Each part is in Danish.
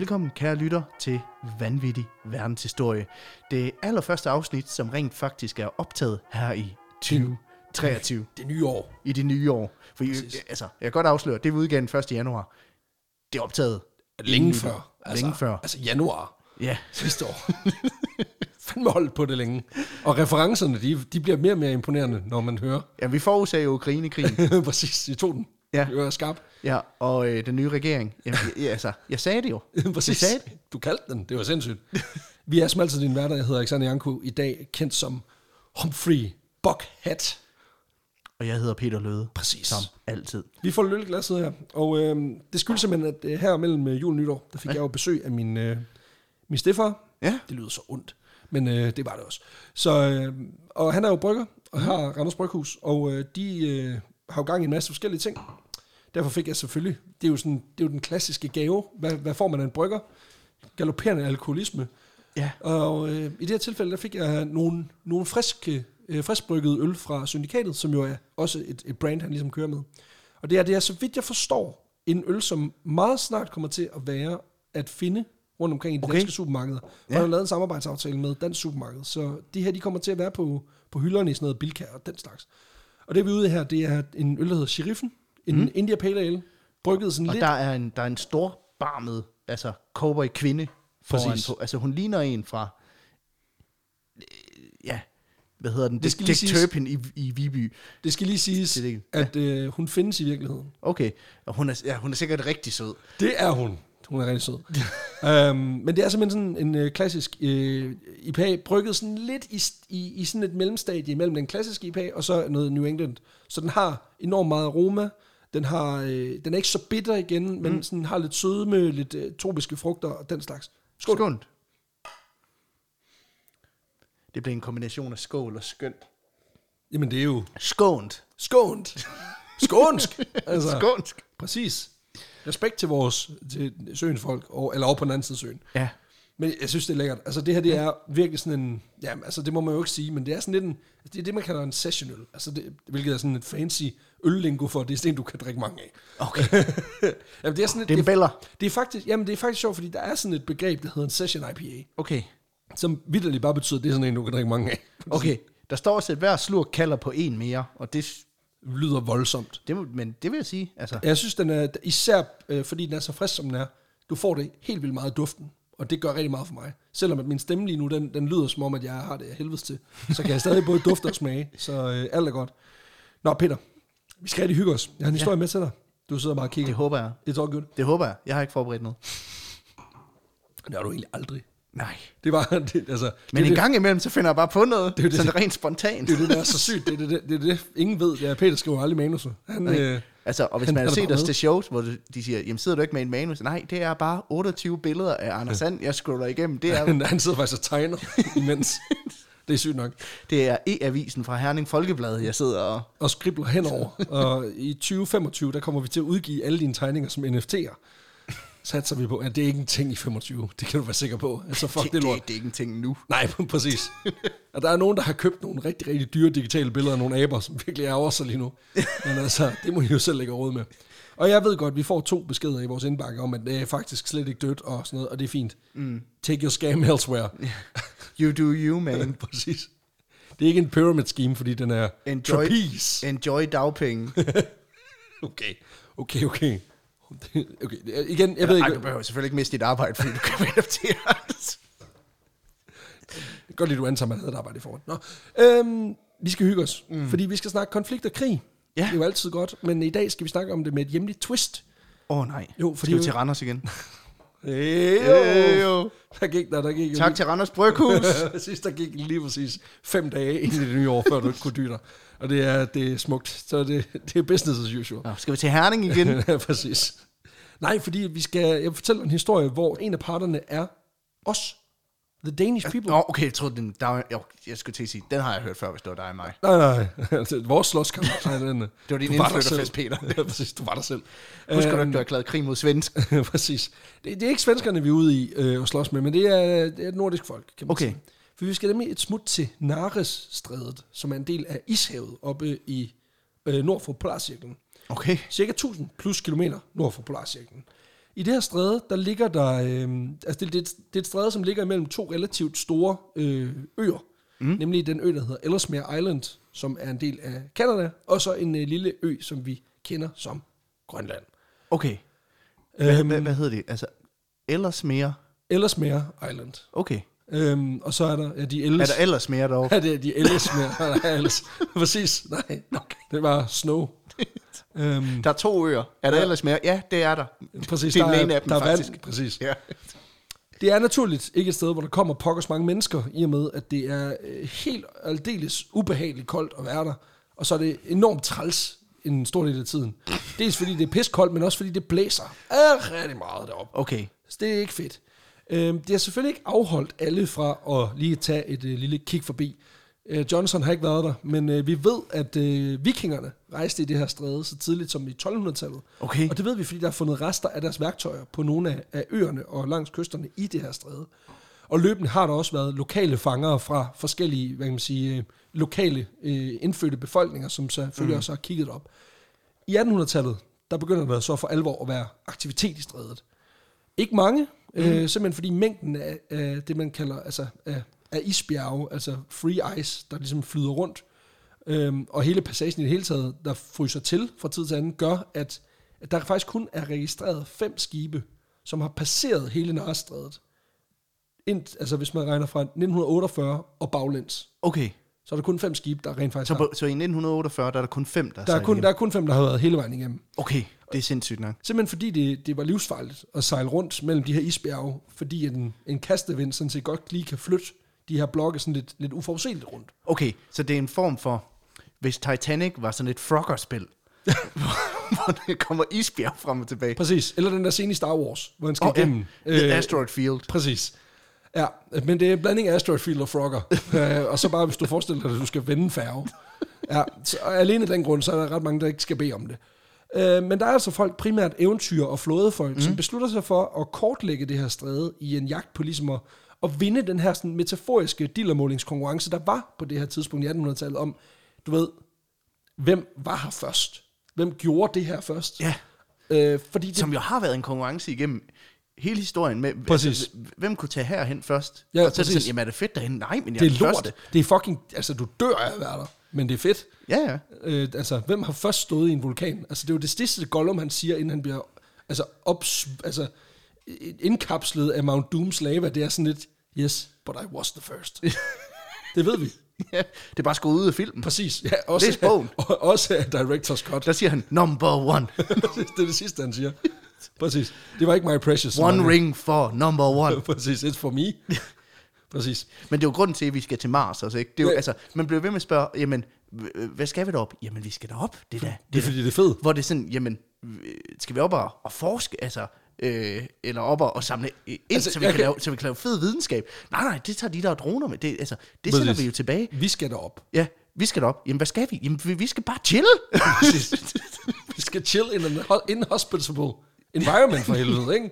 Velkommen, kære lytter, til Vanvittig Verdenshistorie. Det allerførste afsnit, som rent faktisk er optaget her i 2023, Det nye år. i det nye år. For I, altså, jeg kan godt afsløre, det vi udgav den 1. januar. Det er optaget Længe inden før. nytår. Længe før. Altså januar Ja, sidste år. Fandme holdt på det længe. Og referencerne, de, de bliver mere og mere imponerende, når man hører. ja vi forudsagde jo Ukraine-krigen. Præcis, I tog den. Ja. Det var skarp. ja, og øh, den nye regering. Jamen, jeg, altså, jeg sagde det jo. Præcis. Jeg sagde det. Du kaldte den. Det var sindssygt. Vi er som altid din værter. Jeg hedder Alexander Janko. I dag kendt som Humphrey Buckhat. Og jeg hedder Peter Løde. Præcis. Som altid. Vi får lidt glasset her, og øh, det skyldes simpelthen, at øh, her mellem øh, jul og nytår, der fik ja. jeg jo besøg af min, øh, min stefar. Ja. Det lyder så ondt, men øh, det var det også. Så, øh, og han er jo brygger, og har Randers Bryghus, og øh, de øh, har jo gang i en masse forskellige ting. Derfor fik jeg selvfølgelig, det er jo, sådan, det er jo den klassiske gave. Hvad, hvad får man af en brygger? Galopperende alkoholisme. Ja. Og øh, i det her tilfælde, der fik jeg nogle, nogle friske, øh, friskbryggede øl fra Syndikatet, som jo er også et, et brand, han ligesom kører med. Og det er, det er, så vidt jeg forstår, en øl, som meget snart kommer til at være at finde rundt omkring i de Okay. danske supermarkeder. Og Ja. ja. har lavet en samarbejdsaftale med Dansk Supermarked, så de her, de kommer til at være på, på hylderne i sådan noget bilkær og den slags. Og det vi er ude her, det er en øl, der hedder Sheriffen, en mm. India Pale Ale, brygget sådan Og lidt... der er en, der er en stor barmet, altså cowboy kvinde foran Præcis. på. Altså hun ligner en fra, øh, ja, hvad hedder den? Det skal lige Dick siges- Turpin i, i Viby. Det skal lige siges, Det det. at øh, hun findes i virkeligheden. Okay, og hun er, ja, hun er sikkert rigtig sød. Det er hun. Hun er rigtig sød. um, men det er simpelthen sådan en øh, klassisk øh, IPA, brygget sådan lidt i, i, i sådan et mellemstadie mellem den klassiske IPA og så noget New England. Så den har enormt meget aroma. Den, har, øh, den er ikke så bitter igen, men sådan har lidt sødme, lidt øh, tropiske frugter og den slags. Skål. Skånt. Det blev en kombination af skål og skønt. Jamen det er jo Skånt. skånt. Skånsk. altså, Skånsk. Præcis. Respekt til vores til søens folk, og, eller over på den anden side søen. Ja. Men jeg synes, det er lækkert. Altså det her, det er virkelig sådan en... Ja, altså det må man jo ikke sige, men det er sådan lidt en... Det er det, man kalder en sessionøl. Altså det, hvilket er sådan et fancy øllingo for, det er sådan du kan drikke mange af. Okay. jamen, det er sådan et, Det er en det, er faktisk, jamen, det er faktisk sjovt, fordi der er sådan et begreb, der hedder en session IPA, Okay. som vidderligt bare betyder, at det er sådan en, du kan drikke mange af. Okay. Der står også, at hver slurk kalder på en mere, og Det lyder voldsomt. det, må- men det vil jeg sige, altså, Jeg synes, den er, især øh, fordi den er så frisk, som den er, du får det helt vildt meget af duften. Og det gør rigtig meget for mig. Selvom at min stemme lige nu, den, den lyder som om, at jeg har det af helvedes til. Så kan jeg stadig både dufte og smage. Så øh, alt er godt. Nå, Peter. Vi skal rigtig hygge os. Jeg har en historie ja. med til dig. Du sidder bare og kigger. det håber jeg. It's all good. Det håber jeg. Jeg har ikke forberedt noget. Det har du egentlig aldrig. Nej. Det var, det, altså, Men det, en gang imellem, så finder jeg bare på noget. Det er det. sådan rent spontant. det, er det, der er så sygt. Det er det, det, det, ingen ved. Ja, Peter skriver aldrig manuser. Han, Nej. øh, Altså, og hvis Han man har set os til shows, hvor de siger, jamen sidder du ikke med en manus? Nej, det er bare 28 billeder af Anders Sand, jeg scroller igennem. Det er, han, han sidder faktisk og tegner imens. Det er sygt nok. det er E-avisen fra Herning Folkeblad, jeg sidder og... og skribler henover. og i 2025, der kommer vi til at udgive alle dine tegninger som NFT'er. Satser vi på, at det er ikke en ting i 25. Det kan du være sikker på. Altså, fuck det, det, det lort. det, det er ikke en ting nu. Nej, præcis. Og der er nogen, der har købt nogle rigtig, rigtig dyre digitale billeder af nogle aber, som virkelig er over sig lige nu. Men altså, det må I jo selv lægge råd med. Og jeg ved godt, vi får to beskeder i vores indbakke om, at det er faktisk slet ikke dødt og sådan noget, og det er fint. Mm. Take your scam elsewhere. You do you, man. præcis. Det er ikke en pyramid scheme, fordi den er Enjoy, trapeze. enjoy dagpenge. Okay, okay, okay. Okay, igen, jeg ved Ej, ikke, du behøver selvfølgelig ikke miste dit arbejde, fordi du kan adoptere. godt lige, du antager, man havde et arbejde i forhold. Nå, øhm, vi skal hygge os, mm. fordi vi skal snakke konflikt og krig. Ja. Det er jo altid godt, men i dag skal vi snakke om det med et hjemligt twist. Åh oh, nej. Jo, Fordi fordi- Skal vi til Randers igen? Øh, jo. Der gik der, der gik Tak til Randers Bryghus. Sidst der gik lige præcis fem dage ind i det nye år, før du ikke kunne dyre. Og det er, det er smukt. Så det, det er business as usual. Nå, skal vi til Herning igen? ja, præcis. Nej, fordi vi skal, jeg fortæller en historie, hvor en af parterne er os. The Danish people. Nå, okay, jeg troede, den, der var, jo, jeg skulle til at sige, den har jeg hørt før, hvis det var dig og mig. Nej, nej. Altså, Vores slåskamp. Nej, den, det var din indflytterfest. Peter. Ja, præcis, du var der selv. Husker du Øhm, ikke, du har erklæret krig mod svensk? præcis. Det, det er ikke svenskerne, vi er ude i øh, at slås med, men det er, det er et nordisk folk, kan man Okay. sige. For vi skal nemlig et smut til Nares-strædet, som er en del af Ishavet oppe i øh, nord for Polarcirklen. Okay. Cirka 1000 plus kilometer nord for Polarcirklen. I det her stræde, der ligger der, øh, altså det, det, det er et stræde, som ligger imellem to relativt store øh, øer. Mm. Nemlig den ø, der hedder Ellesmere Island, som er en del af Canada, og så en øh, lille ø, som vi kender som Grønland. Okay. Hvad, hvad, hvad hedder det? Altså, ellers mere? Ellesmere Island. Okay. Øhm, og så er der ja, de Er ellers... der ellers mere derovre? Ja, det er de Ellesmere. Nej, ellers. Præcis. Nej, okay. det var snow. Øhm, Der er to øer. Er der Ja. ellers mere? Ja, det er der. præcis, Det er der den ene af dem, der er faktisk. Vand, præcis. Ja. Det er naturligt ikke et sted, hvor der kommer pokkers mange mennesker, i og med, at det er øh, helt aldeles ubehageligt koldt at være der. Og så er det enormt træls en stor del af tiden. Dels fordi det er piskoldt, men også fordi det blæser er rigtig meget deroppe. Okay. Så det er ikke fedt. Øhm, det har selvfølgelig ikke afholdt alle fra at lige tage et øh, lille kig forbi. Øh, Johnson har ikke været der, men øh, vi ved, at øh, vikingerne rejste i det her stræde så tidligt som i 1200-tallet. Okay. Og det ved vi, fordi der er fundet rester af deres værktøjer på nogle af, af øerne og langs kysterne i det her stræde. Og løbende har der også været lokale fangere fra forskellige, hvad kan man sige, øh, lokale øh, indfødte befolkninger, som selvfølgelig mm. også har kigget op. I 1800-tallet, der begynder der så for alvor at være aktivitet i strædet. Ikke mange, mm. øh, simpelthen fordi mængden af, af det, man kalder altså, af, af isbjerge, altså free ice, der ligesom flyder rundt, øhm, og hele passagen i det hele taget, der fryser til fra tid til anden, gør, at, at der faktisk kun er registreret fem skibe, som har passeret hele Narstrædet. Ind, altså hvis man regner fra 1948 og baglæns, Okay. så er der kun fem skibe, der rent faktisk Så, har. så i 1948, der er der kun fem, der, Der er, kun, hjem. der er kun fem, der har været hele vejen igennem. Okay, det er sindssygt nok. Simpelthen fordi det, det var livsfarligt at sejle rundt mellem de her isbjerge, fordi en, en kastevind sådan set godt lige kan flytte de her blokke sådan lidt, lidt uforudsigeligt rundt. Okay, så det er en form for, hvis Titanic var sådan et froggerspil, hvor, hvor der kommer isbjerg frem og tilbage. Præcis. Eller den der scene i Star Wars, hvor han skal ja. igennem. The Asteroid Field. Præcis. Ja, men det er en blanding af Asteroid Field og Frogger. øh, og så bare, hvis du forestiller dig, at du skal vende en færge. Ja, så alene af den grund, så er der ret mange, der ikke skal bede om det. Øh, men der er altså folk, primært eventyr og flådefolk, mm. som beslutter sig for at kortlægge det her stræde i en jagt på ligesom at, at vinde den her sådan, metaforiske dillermålingskonkurrence, der var på det her tidspunkt i 1800-tallet om, du ved, hvem var her først? Hvem gjorde det her først? Ja, Øh, fordi det, som jo har været en konkurrence igennem hele historien med, Præcis. Altså, hvem kunne tage herhen først? Ja, og så er det sådan, jamen er det fedt derhen? Nej, men jeg det er er lort. første. Det er fucking... Altså, du dør af at være der, men det er fedt. Ja, ja. Øh, altså, hvem har først stået i en vulkan? Altså, det er jo det sidste Gollum, han siger, inden han bliver altså, ops, altså, indkapslet af Mount Dooms lava. Det er sådan lidt, yes, but I was the first. det ved vi. ja. Det er bare skruet ud af filmen. Præcis. Ja, også, Læs bogen. Og, også af Director's Cut. Der siger han, number one. det er det sidste, han siger. Præcis. Det var ikke My Precious. One var- ring for number one. Præcis, it's for me. Præcis. Men det er jo grunden til, at vi skal til Mars også, ikke? Det er jo, Ja. altså, man bliver ved med at spørge, jamen, hvad skal vi derop? Jamen, vi skal derop. Det er da, Det er fordi, det er fedt. Hvor det er sådan, jamen, skal vi op og, og forske, altså, øh, eller op og, samle ind, Altså, så, vi jeg kan lave, så vi kan lave fed videnskab? Nej, nej, det tager de der droner med. Det, altså, det sender vi jo tilbage. Vi skal derop. Ja, vi skal derop. Jamen, hvad skal vi? Jamen, vi, vi skal bare chill. Vi skal chill in an ho- inhospitable environment for helvede, ikke?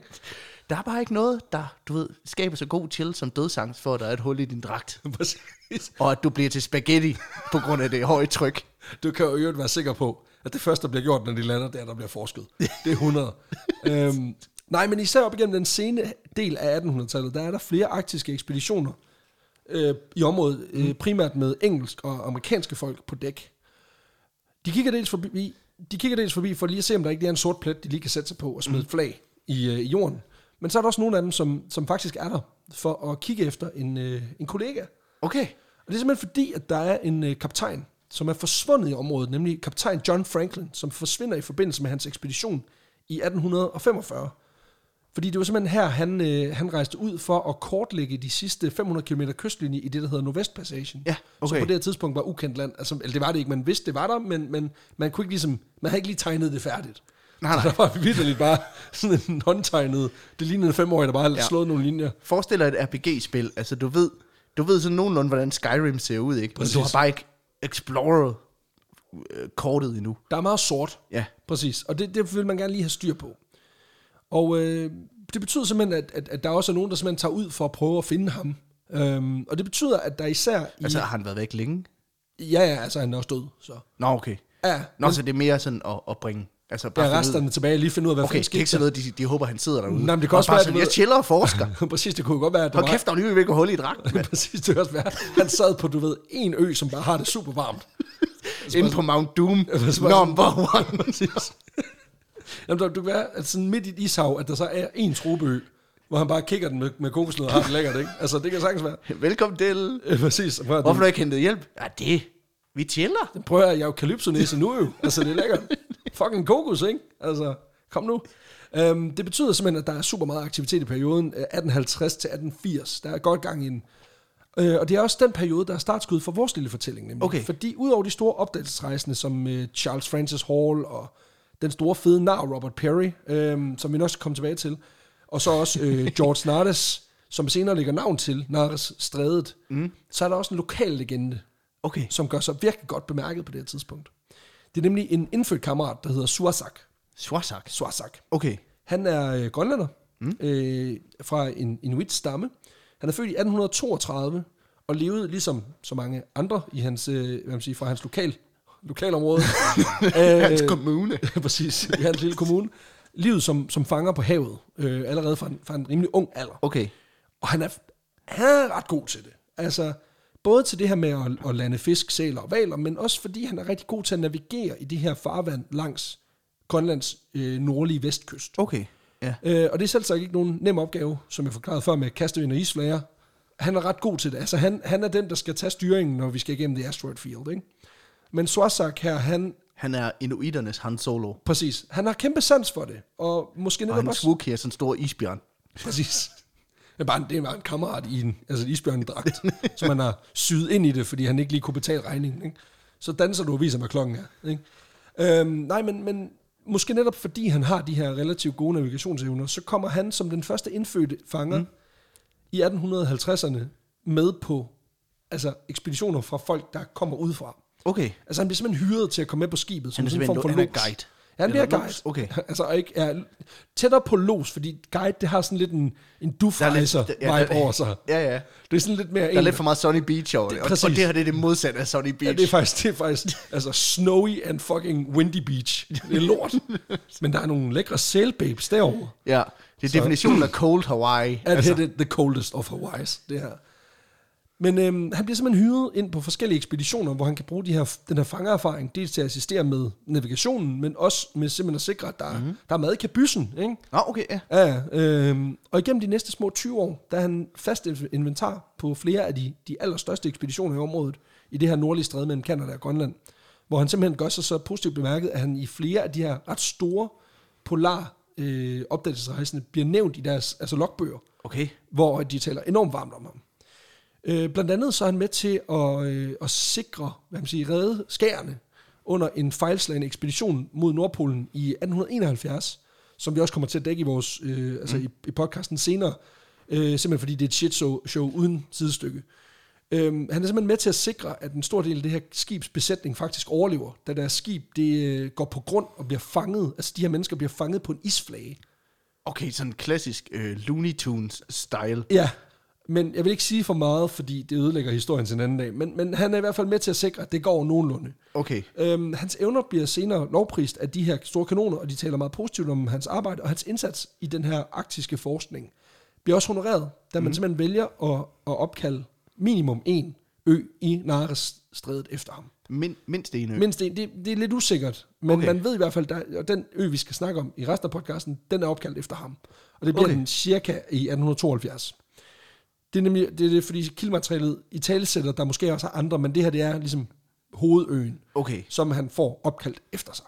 der er bare ikke noget, der, du ved, skaber så god chill som dødsangst for, at der er et hul i din dragt. Præcis. Og at du bliver til spaghetti på grund af det høje tryk. Du kan jo øvrigt være sikker på, at det første, der bliver gjort, når de lander, det er, at der bliver forsket. Det er 100. øhm, nej, men især op igennem den sene del af 1800-tallet, der er der flere arktiske ekspeditioner øh, i området, øh, primært med engelsk og amerikanske folk på dæk. De kigger dels forbi, de kigger dels forbi for lige at se, om der ikke er en sort plet, de lige kan sætte sig på og smide et flag i, øh, i jorden. Men så er der også nogle af dem, som, som faktisk er der for at kigge efter en, øh, en kollega. Okay. Og det er simpelthen fordi, at der er en øh, kaptajn, som er forsvundet i området, nemlig kaptajn John Franklin, som forsvinder i forbindelse med hans ekspedition i 1845. Fordi det var simpelthen her, han, øh, han rejste ud for at kortlægge de sidste 500 km kystlinje i det, der hedder Nordvestpassagen. Ja, okay. Som på det her tidspunkt var ukendt land. Altså, eller det var det ikke, man vidste, det var der, men, men man, kunne ikke ligesom, man havde ikke lige tegnet det færdigt. Nej, Så der var virkelig bare sådan en håndtegnet, det lignede en femårig, der bare havde Ja. slået nogle linjer. Forestil dig et RPG-spil. Altså, du ved, du ved sådan nogenlunde, hvordan Skyrim ser ud, ikke? Præcis. Men du har bare ikke exploret øh, kortet endnu. Der er meget sort. Ja. Præcis, og det, det vil man gerne lige have styr på. Og øh, det betyder simpelthen, at, at, at der også er nogen, der simpelthen tager ud for at prøve at finde ham. Øhm, og det betyder, at der især... I, Altså, har han været væk længe? Ja, ja, altså han er også død, så... Nå, okay. Ja, Nå, men, så det er mere sådan at, at bringe Altså, bare er finde ud- resterne tilbage lige finde ud af, hvad Okay, er ikke sådan noget, de, de håber, han sidder derude. Nej, men det kan Og også bare være, sådan, jeg chiller og forsker. Præcis, det kunne godt være, at Hold var... kæft, der er lige at holde i dragt, mand. Præcis, det kan også være. Han sad på, du ved, en ø, som bare har det super varmt. Inde på Mount Doom, number one. Præcis. Jamen, der, du kan være, at sådan midt i et ishav, at der så er en tropeø, hvor han bare kigger den med, med kokosnød og har det lækkert, ikke? Altså, det kan sagtens være. Velkommen til. Øh, Præcis. Hvorfor har du ikke hentet hjælp? Ja, det. Vi chiller. Prøv at jeg er jo kalypsonæse nu jo. Altså, det er lækkert. Fucking kokos, ikke? Altså, kom nu. Um, det betyder simpelthen, at der er super meget aktivitet i perioden øh, 1850 til 1880. Der er godt gang i den. Uh, og det er også den periode, der er startskud for vores lille fortælling. Nemlig. Okay. Fordi udover de store opdagelsesrejsende, som uh, Charles Francis Hall og den store fede nar Robert Perry, um, som vi nok skal komme tilbage til, og så også uh, George Nardes, som senere lægger navn til Nardes Strædet, mm. så er der også en lokal legende, Okay. som gør sig virkelig godt bemærket på det her tidspunkt. Det er nemlig en indfødt kammerat, der hedder Suasak. Swasak. Suasak. Okay. Han er øh, grønlænder mm. øh, fra en inuit-stamme. Han er født i 1832 og levede ligesom så mange andre i hans, øh, hvad man siger, fra hans lokal, lokalområde. Hans øh, kommune. præcis, i hans lille kommune. Livet som, som fanger på havet, øh, allerede fra en, fra en rimelig ung alder. Okay. Og han er, han er ret god til det. Altså, både til det her med at, at lande fisk, sæler og valer, men også fordi han er rigtig god til at navigere i det her farvand langs Grønlands øh, nordlige vestkyst. Okay. Ja. Øh, og det er selv sagt ikke nogen nem opgave, som jeg forklarede før med kastevind og isflager. Han er ret god til det. Altså, han, han er den, der skal tage styringen, når vi skal igennem det asteroid field, ikke? Men Swasak her, han, Han er inuiternes Han Solo. præcis, han har kæmpe sans for det. Og måske Og netop hans også... Wookiee er sådan en stor isbjørn. Præcis. Det er bare en, det er bare en kammerat i en altså en isbjørnedragt, som man har syet ind i det, fordi han ikke lige kunne betale regningen. Ikke? Så danser du og viser, hvad klokken er. Ikke? Øhm, nej, men, men måske netop fordi han har de her relativt gode navigationsevner, så kommer han som den første indfødte fanger mm. i 1850'erne med på altså ekspeditioner fra folk, der kommer udefra. Okay. Altså han bliver simpelthen hyret til at komme med på skibet. Som Han er sådan en form for han er lods. guide. Ja, han bliver Eller guide. okay. Altså og ikke er tættere på los, fordi guide, det har sådan lidt en, en er lidt- vibe ja, der- over sig. Ja, ja. Det er sådan lidt mere Der er lidt for meget Sunny Beach over det. Og, og det her det er det modsatte af Sunny Ja, Beach. det er faktisk, det er faktisk altså snowy and fucking windy beach. Det er lort. Men der er nogle lækre sailbabes derovre. Ja, det er definitionen af cold Hawaii. At altså. det the coldest of Hawaii's, det her. Men øhm, han bliver simpelthen hyret ind på forskellige ekspeditioner, hvor han kan bruge de her, den her fangererfaring, dels til at assistere med navigationen, men også med simpelthen at sikre, at der, mm-hmm. der er mad i kabyssen. Ikke? Nå, okay, ja. Ja, øhm, og igennem de næste små 20 år, der er han fast inventar på flere af de, de allerstørste ekspeditioner i området, i det her nordlige stræde mellem Canada og Grønland, hvor han simpelthen gør sig så positivt bemærket, at han i flere af de her ret store polar øh, opdagelsesrejsende bliver nævnt i deres altså logbøger, Okay. hvor de taler enormt varmt om ham. Øh, blandt andet så er han med til at, øh, at sikre, hvad man siger, redde skærene under en fejlslagende ekspedition mod Nordpolen i 1871, som vi også kommer til at dække i vores øh, altså i, i podcasten senere, øh, simpelthen fordi det er et shit show, show uden sidestykke. Øhm, han er simpelthen med til at sikre, at en stor del af det her skibs besætning faktisk overlever, da deres skib det, øh, går på grund og bliver fanget, altså de her mennesker bliver fanget på en isflage. Okay, sådan en klassisk øh, Looney Tunes-style. Ja, men jeg vil ikke sige for meget, fordi det ødelægger historien til en anden dag. Men, men han er i hvert fald med til at sikre, at det går nogenlunde. Okay. Øhm, hans evner bliver senere lovprist af de her store kanoner, og de taler meget positivt om hans arbejde, og hans indsats i den her arktiske forskning bliver også honoreret, da man mm. simpelthen vælger at, at opkalde minimum en ø i Nares-strædet efter ham. Min, mindst en ø. Mindst en, det, det er lidt usikkert, men Okay. man ved i hvert fald, at den ø, vi skal snakke om i resten af podcasten, den er opkaldt efter ham. Og det bliver okay. den cirka i 1872. Det er nemlig, det er det, fordi kildematerialet i talesætter, der måske også er andre, men det her, det er ligesom hovedøen, Okay. som han får opkaldt efter sig.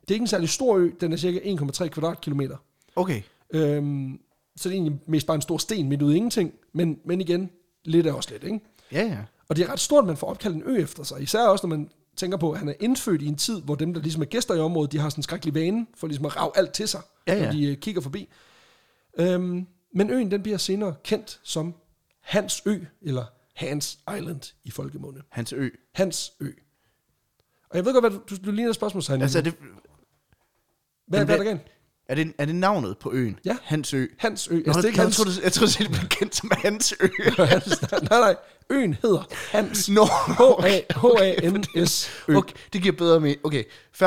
Det er ikke en særlig stor ø, den er cirka 1,3 kvadratkilometer. Okay. Øhm, så det er egentlig mest bare en stor sten midt ude i ingenting, men, men igen, lidt er også lidt, ikke? Ja, ja. Og det er ret stort, at man får opkaldt en ø efter sig. Især også, når man tænker på, at han er indfødt i en tid, hvor dem, der ligesom er gæster i området, de har sådan en skrækkelig vane for ligesom at rave alt til sig, Ja, ja. når de øh, kigger forbi. Øhm, men øen, den bliver senere kendt som Hans Ø, eller Hans Island i folkemunde. Hans ø. Hans Ø. Og jeg ved godt, hvad du, du, ligner et spørgsmålstegn. Altså, er det, hvad, men hvad er der hvad- galt? Er det, er det navnet på øen? Ja. Hansø. Hans Ø. Nå, Altså, det er ikke jeg, Hans. tror, jeg tror, det blev kendt som Hansø. Hans. nej, nej. Øen hedder Hans. Nå, H-A-N-S Ø. Okay, det giver bedre med. Okay,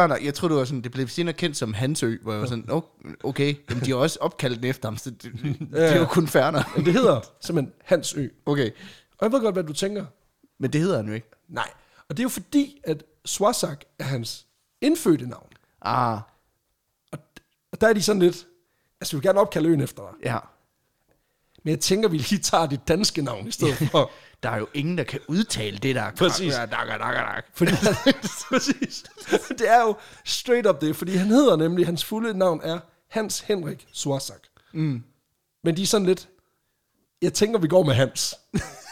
nok. Jeg tror det var sådan, det blev senere kendt som Hansø, hvor jeg var sådan, "Nå, okay, jamen, de har også opkaldt den efter ham, så det, det, det er jo kun nok. Men det hedder simpelthen Hans Ø. Okay, Og jeg ved godt, hvad du tænker. men det hedder han jo ikke. Nej. Og det er jo fordi, at Swazak er hans indfødte navn. Ah, Og der er de sådan lidt, altså vi vil gerne opkalde øen efter dig. ja. Men jeg tænker, vi lige tager dit danske navn i stedet for. Der er jo ingen, der kan udtale det der. Præcis. Dak, dak, dak, dak. Fordi præcis. Det er jo straight up det, fordi han hedder nemlig, hans fulde navn er Hans Henrik Swazak. Mm. Men de er sådan lidt, jeg tænker, vi går med Hans.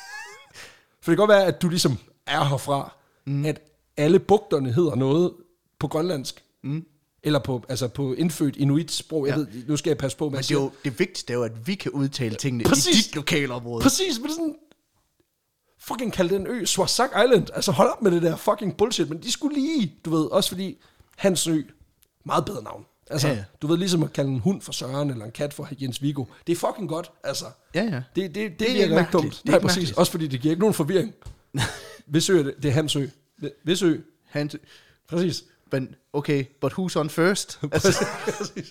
For det kan godt være, at du ligesom er herfra, mm. at alle bugterne hedder noget på grønlandsk. Mm. Eller på, altså på indfødt inuit-sprog. Jeg Ja. ved, nu skal jeg passe på, hvad Men det, er jo, det vigtigste er jo, at vi kan udtale tingene Præcis. i dit lokalområde. Præcis, men sådan... Fucking kald den ø Swazak Island. Altså hold op med det der fucking bullshit. Men de skulle lige, du ved, også fordi Hans Ø, meget bedre navn. Altså, Ja, ja, du ved, ligesom at kalde en hund for Søren, eller en kat for Jens Viggo. Det er fucking godt, altså. Ja, ja. Det, det, det, er det virker ikke mærkeligt. dumt. Det er Nej, præcis. mærkeligt. Også fordi det giver ikke nogen forvirring. Hvis ø er det, det er Hans Ø. Hvis ø. Hansø. Præcis. Men okay, but who's on first? Altså,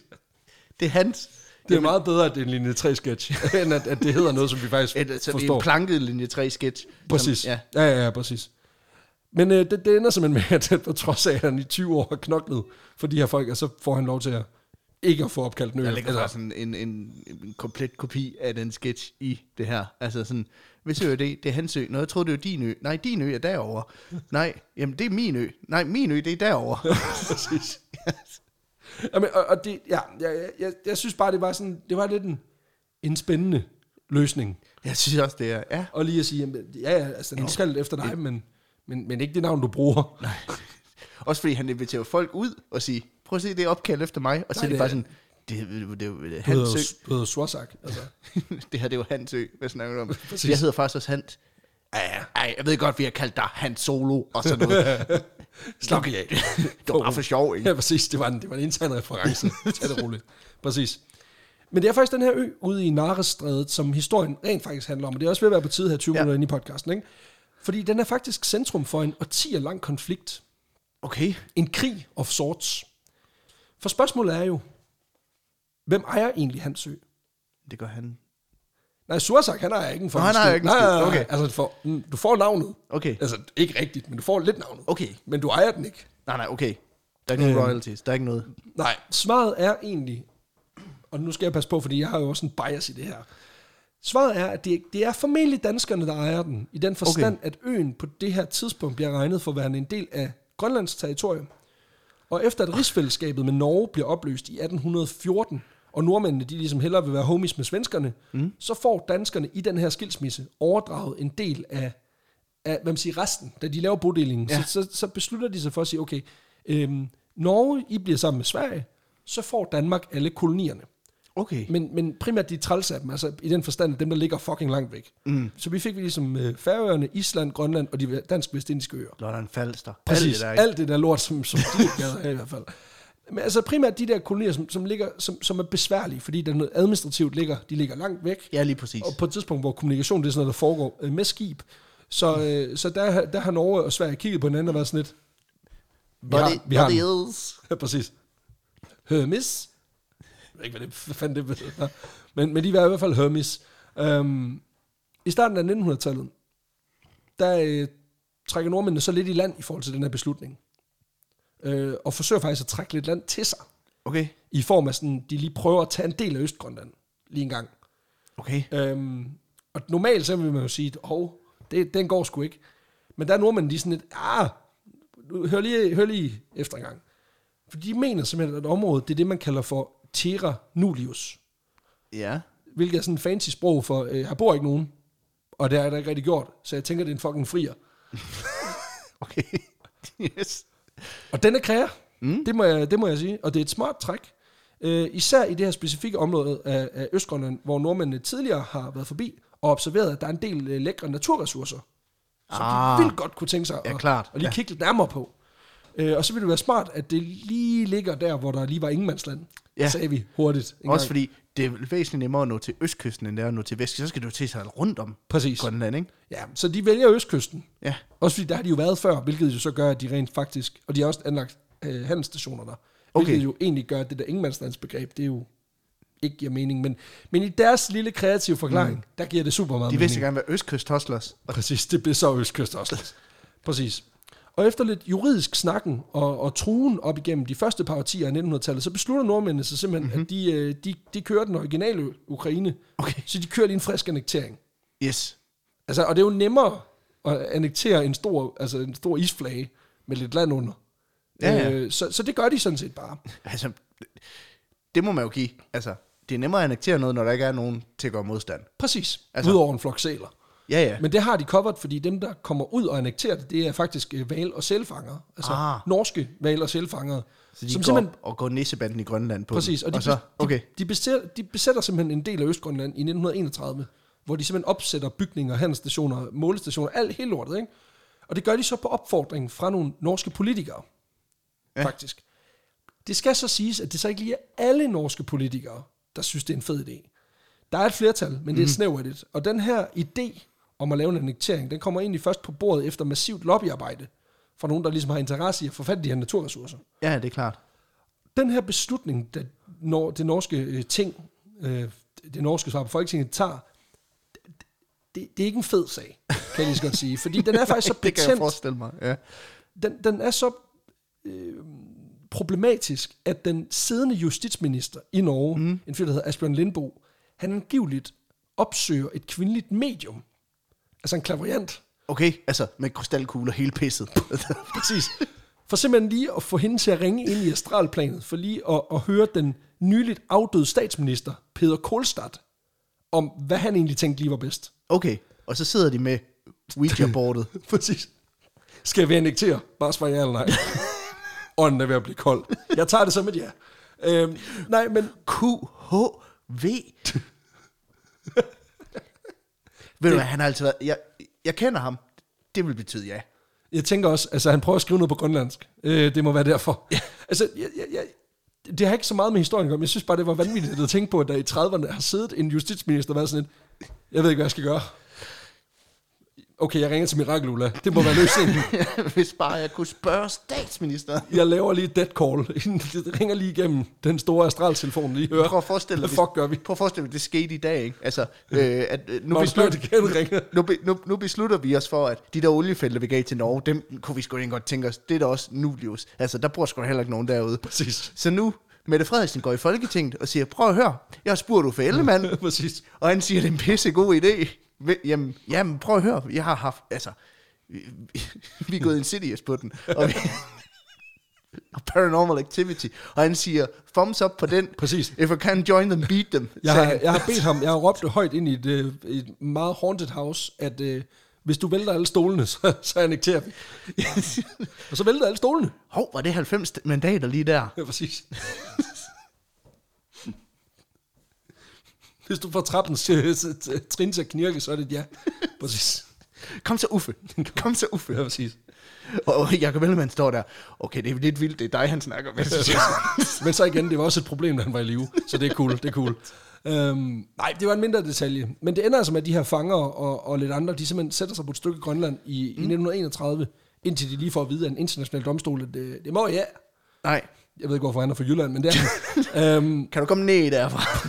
det er hans. Det er meget bedre, at det er en linje 3 sketch, end at, at det hedder noget, som vi faktisk Et, altså, forstår. en planket linje 3 sketch. Præcis. Som, ja. ja, ja, ja, præcis. Men øh, det, det ender simpelthen med, at på trods af, at han i 20 år har knoklet for de her folk, og så får han lov til at ikke at få opkaldt en ø. Der ligger Eller- faktisk en, en, en, komplet kopi af den sketch i det her. Altså sådan, hvis ø er det, det er hans ø. Nå, jeg troede, det var din ø. Nej, din ø er derovre. Nej, jamen det er min ø. Nej, min ø, det er derovre. Præcis. Jamen, og, og det, ja, jeg, jeg, jeg, synes bare, det var sådan, det var lidt en, en spændende løsning. jeg synes også, det er, ja. Og lige at sige, jamen, ja, ja, altså, den opkaldt efter dig, men, men, men ikke det navn, du bruger. Nej, Også fordi han inviterer folk ud og siger, prøv at se, det opkaldt efter mig. Og så er det bare sådan, det, det, det, er du hedder, Swazak. Altså. det her, det er jo hans ø, hvad snakker du om? Jeg hedder faktisk også Hans. Ej, jeg ved godt, vi har kaldt dig Hans Solo og sådan noget. Slap af. det var bare for sjov, ikke? Ja, præcis. Det var en, det var en intern reference. Tag det roligt. Præcis. Men det er faktisk den her ø ude i Narestrædet, som historien rent faktisk handler om. Og det er også ved at være på tide her 20 Ja. ja. minutter inde i podcasten. Ikke? Fordi den er faktisk centrum for en årtier lang konflikt. Okay. En krig of sorts. For spørgsmålet er jo, hvem ejer egentlig Hans Ø? Det gør han. Nej, Surzak, han ejer ikke en Nå, han ejer ikke en nej, skid. nej, nej. Okay. Altså, for, mm, du får navnet. Okay. Altså, ikke rigtigt, men du får lidt navnet. Okay. Men du ejer den ikke. Nej, nej, okay. Der er ikke nogen Øhm. royalties. Der er ikke noget. Nej, svaret er egentlig, og nu skal jeg passe på, fordi jeg har jo også en bias i det her. Svaret er, at det, det er formentlig danskerne, der ejer den, i den forstand, okay. at øen på det her tidspunkt bliver regnet for at være en del af Grønlands territorium. Og efter at rigsfællesskabet med Norge bliver opløst i 1814, og nordmændene de ligesom hellere vil være homies med svenskerne, mm. så får danskerne i den her skilsmisse overdraget en del af, af hvad man siger, resten, da de laver bodelingen. Ja. Så, så, så beslutter de sig for at sige, okay, øhm, Norge, I bliver sammen med Sverige, så får Danmark alle kolonierne. Okay. Men, men primært de træls af dem, altså i den forstand, dem der ligger fucking langt væk. Mm. Så vi fik ligesom øh, Færøerne, Island, Grønland og de dansk-vestindiske øer. Lolland Falster. Præcis, Alt det der, alt det der lort, som, som de ikke i hvert fald. Men altså primært de der kolonier, som, som, ligger, som, som er besværlige, fordi der er noget administrativt ligger, de ligger langt væk. Ja, lige præcis. Og på et tidspunkt, hvor kommunikation det er sådan noget, der foregår øh, med skib. Så, øh, så der, der har Norge og Sverige kigget på hinanden og været sådan lidt, vi har, vi har it is. Ja, præcis. Hermes. Jeg ved ikke, hvad, det, hvad fanden det betyder. Men, men de var i hvert fald Hermes. Um, I starten af 1900-tallet, der øh, trækker nordmændene så lidt i land i forhold til den her beslutning. Øh, og forsøger faktisk at trække lidt land til sig. Okay. I form af sådan, de lige prøver at tage en del af Østgrønland. Lige en gang. Okay. Øhm, og normalt så vil man jo sige, at oh, det, den går sgu ikke. Men der er nordmænd, de er sådan lidt, ah, hør lige, hør lige efter en gang. For de mener simpelthen, at området, det er det, man kalder for terra nullius. Ja. Hvilket er sådan en fancy sprog for, øh, her bor ikke nogen. Og det er der ikke rigtig gjort. Så jeg tænker, det er en fucking frier. Okay. yes. Og den er kræger. Mm. Det, må jeg, det må jeg sige. Og det er et smart træk. Øh, især i det her specifikke område af, af Østgrønland, hvor nordmændene tidligere har været forbi og observeret, at der er en del øh, lækre naturressourcer, som Ah. de vildt godt kunne tænke sig Ja, at, klart. at lige Ja. kigge lidt nærmere på. Øh, og så vil det være smart, at det lige ligger der, hvor der lige var ingenmandsland. Ja. sagde vi hurtigt. Også gang. fordi det er væsentligt nemmere at nå til østkysten, end det er at nå til vestkysten. Så skal du til sig rundt om Præcis. Grønland, ikke? Ja, så de vælger østkysten. Ja. Også fordi der har de jo været før, hvilket jo så gør, at de rent faktisk... Og de har også anlagt øh, handelsstationer der. Okay. Hvilket jo egentlig gør, at det der ingenmandslandsbegreb, det er jo ikke giver mening. Men, men i deres lille kreative forklaring, mm. der giver det super meget De vidste gerne, hvad østkyst hostlers. Præcis, det blev så østkyst hostlers. Præcis. Og efter lidt juridisk snakken og, og truen op igennem de første par årtier af 1900-tallet, så beslutter nordmændene sig simpelthen, mm-hmm. at de, øh, de, de kører den originale Ukraine. Okay. Så de kører lige en frisk annektering. Yes. Altså, og det er jo nemmere at annektere en stor, altså en stor isflage med lidt land under. Ja, ja. Øh, så, så det gør de sådan set bare. Altså, det må man jo give. Altså, det er nemmere at annektere noget, når der ikke er nogen til at gøre modstand. Præcis. Altså, Udover en flok sæler. Ja, ja. Men det har de covered, fordi dem, der kommer ud og annekterer det, det er faktisk øh, val- og sælfangere. Altså Ah. norske val- og sælfangere. Så de går op og går nissebanden i Grønland på Præcis, og de, og så, okay. de, de, besætter, de besætter simpelthen en del af Østgrønland i 1931, hvor de simpelthen opsætter bygninger, handelsstationer, målestationer, alt hele lortet, ikke? Og det gør de så på opfordring fra nogle norske politikere, Ja. faktisk. Det skal så siges, at det så ikke lige er alle norske politikere, der synes, det er en fed idé. Der er et flertal, men det er snævert et. Og den her idé om at lave en annektering, den kommer egentlig først på bordet efter massivt lobbyarbejde fra nogen, der ligesom har interesse i at få fat i de her naturressourcer Ja, det er klart. den her beslutning, det, når det norske øh, ting, øh, det norske svar på Folketinget tager, det, det er ikke en fed sag, kan jeg lige så godt sige. Fordi den er faktisk så det kan jeg betændt, forestille mig. Ja. den, den er så øh, problematisk, at den siddende justitsminister i Norge, mm. en fyr, der hedder Asbjørn Lindbo, han angiveligt opsøger et kvindeligt medium. Altså en klaverjant. Okay, altså med krystalkugler hele pisset. Præcis. For simpelthen lige at få hende til at ringe ind i astralplanet, for lige at, at høre den nyligt afdøde statsminister, Peter Kohlstadt, om hvad han egentlig tænkte lige var bedst. Okay, og så sidder de med Ouija-bordet. Præcis. Skal vi annektere? Bare svar ja eller nej. Ånden er ved at blive kold. Jeg tager det som et ja. Øhm, nej, men QHV. Ved du hvad, han har altid været... Jeg, jeg kender ham. Det vil betyde ja. jeg tænker også, altså han prøver at skrive noget på grønlandsk. Øh, det må være derfor. Ja. Altså, jeg, jeg, jeg, det har ikke så meget med historien at gøre, men jeg synes bare, det var vanvittigt at tænke på, at der i 30'erne har siddet en justitsminister og været sådan et, jeg ved ikke, hvad jeg skal gøre. Okay, jeg ringer til Mirakel Ulla. Det må være løsningen. Hvis bare jeg kunne spørge statsministeren. Jeg laver lige et dead call. Det ringer lige igennem den store astraltelefon lige høre. Prøv at forestille dig, fuck gør vi? Prøv at forestille dig, det skete i dag, ikke? Altså, øh, at, øh, nu, Bjørn igen nu, nu, nu, beslutter vi os for, at de der oliefelter, vi gav til Norge, dem kunne vi sgu ikke godt tænke os. Det er da også nulius. Altså, der bor sgu heller ikke nogen derude. Præcis. Så nu, Mette Frederiksen går i Folketinget og siger, prøv at høre, jeg har spurgt Uffe Ellemann, Præcis. og han siger, det er en pisse god idé. Jamen, jamen, prøv at høre, jeg har haft, altså, vi, vi er gået insidious på den, og vi, paranormal activity, og han siger, thumbs up på den, Præcis. if I can join them, beat them. Jeg har, han. jeg har bedt ham, jeg har råbt højt ind i et, øh, et meget haunted house, at øh, hvis du vælter alle stolene, så, så annekterer vi. og så vælter alle stolene. Hov, var det 90 mandater lige der? Ja, præcis. Hvis du får trappens øh, t- t- trin til at knirke, så er det et ja. Præcis. Kom så Uffe, kom så Uffe. Ja, præcis. Og Jacob Ellemann står der, okay, det er lidt vildt, det er dig, han snakker med. Men så igen, det var også et problem, da han var i live. Så det er cool, det er cool. Øhm, nej, det var en mindre detalje. Men det ender altså med, at de her fanger og, og lidt andre, de simpelthen sætter sig på et stykke Grønland i, mm. i 1931, indtil de lige får at vide af en international domstol, at det, det må ja. Nej, Jeg ved ikke, hvorfor han er fra Jylland, men det er han. øhm, kan du komme ned derfra?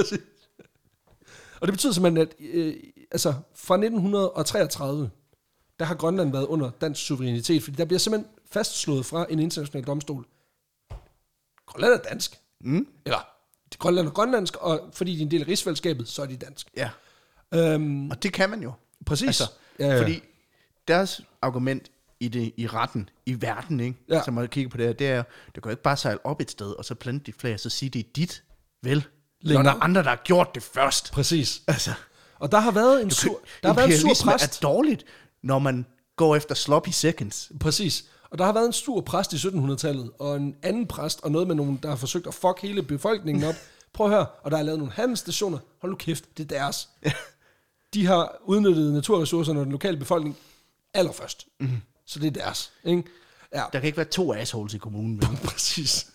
og det betyder simpelthen, at øh, altså, fra 1933, der har Grønland været under dansk suverænitet, fordi der bliver simpelthen fastslået fra en international domstol. Grønland er dansk. Mm. Eller, det Grønland er grønlandsk, og fordi de er en del af rigsfællesskabet, så er de dansk. Ja, Øhm, og det kan man jo. præcis. Altså, ja, ja. Fordi deres argument i, det, i retten, i verden, ikke? Ja. som man kigger på det her, det er, du kan jo ikke bare sejle op et sted, og så plante dit flag, og så sige, det er dit, vel? Længere. Når der er andre, der har gjort det først. Præcis. Altså, Og der har været en sur, der har været en sur præst. er dårligt, når man går efter sloppy seconds. Præcis. Og der har været en sur præst i 1700-tallet, og en anden præst, og noget med nogen, der har forsøgt at fuck hele befolkningen op. Prøv at høre, og der er lavet nogle handelsstationer. Hold nu kæft, det er deres. De har udnyttet naturressourcerne og den lokale befolkning allerførst. Mm. Så det er deres. Ikke? Ja, Der kan ikke være to assholes i kommunen. Vel? præcis.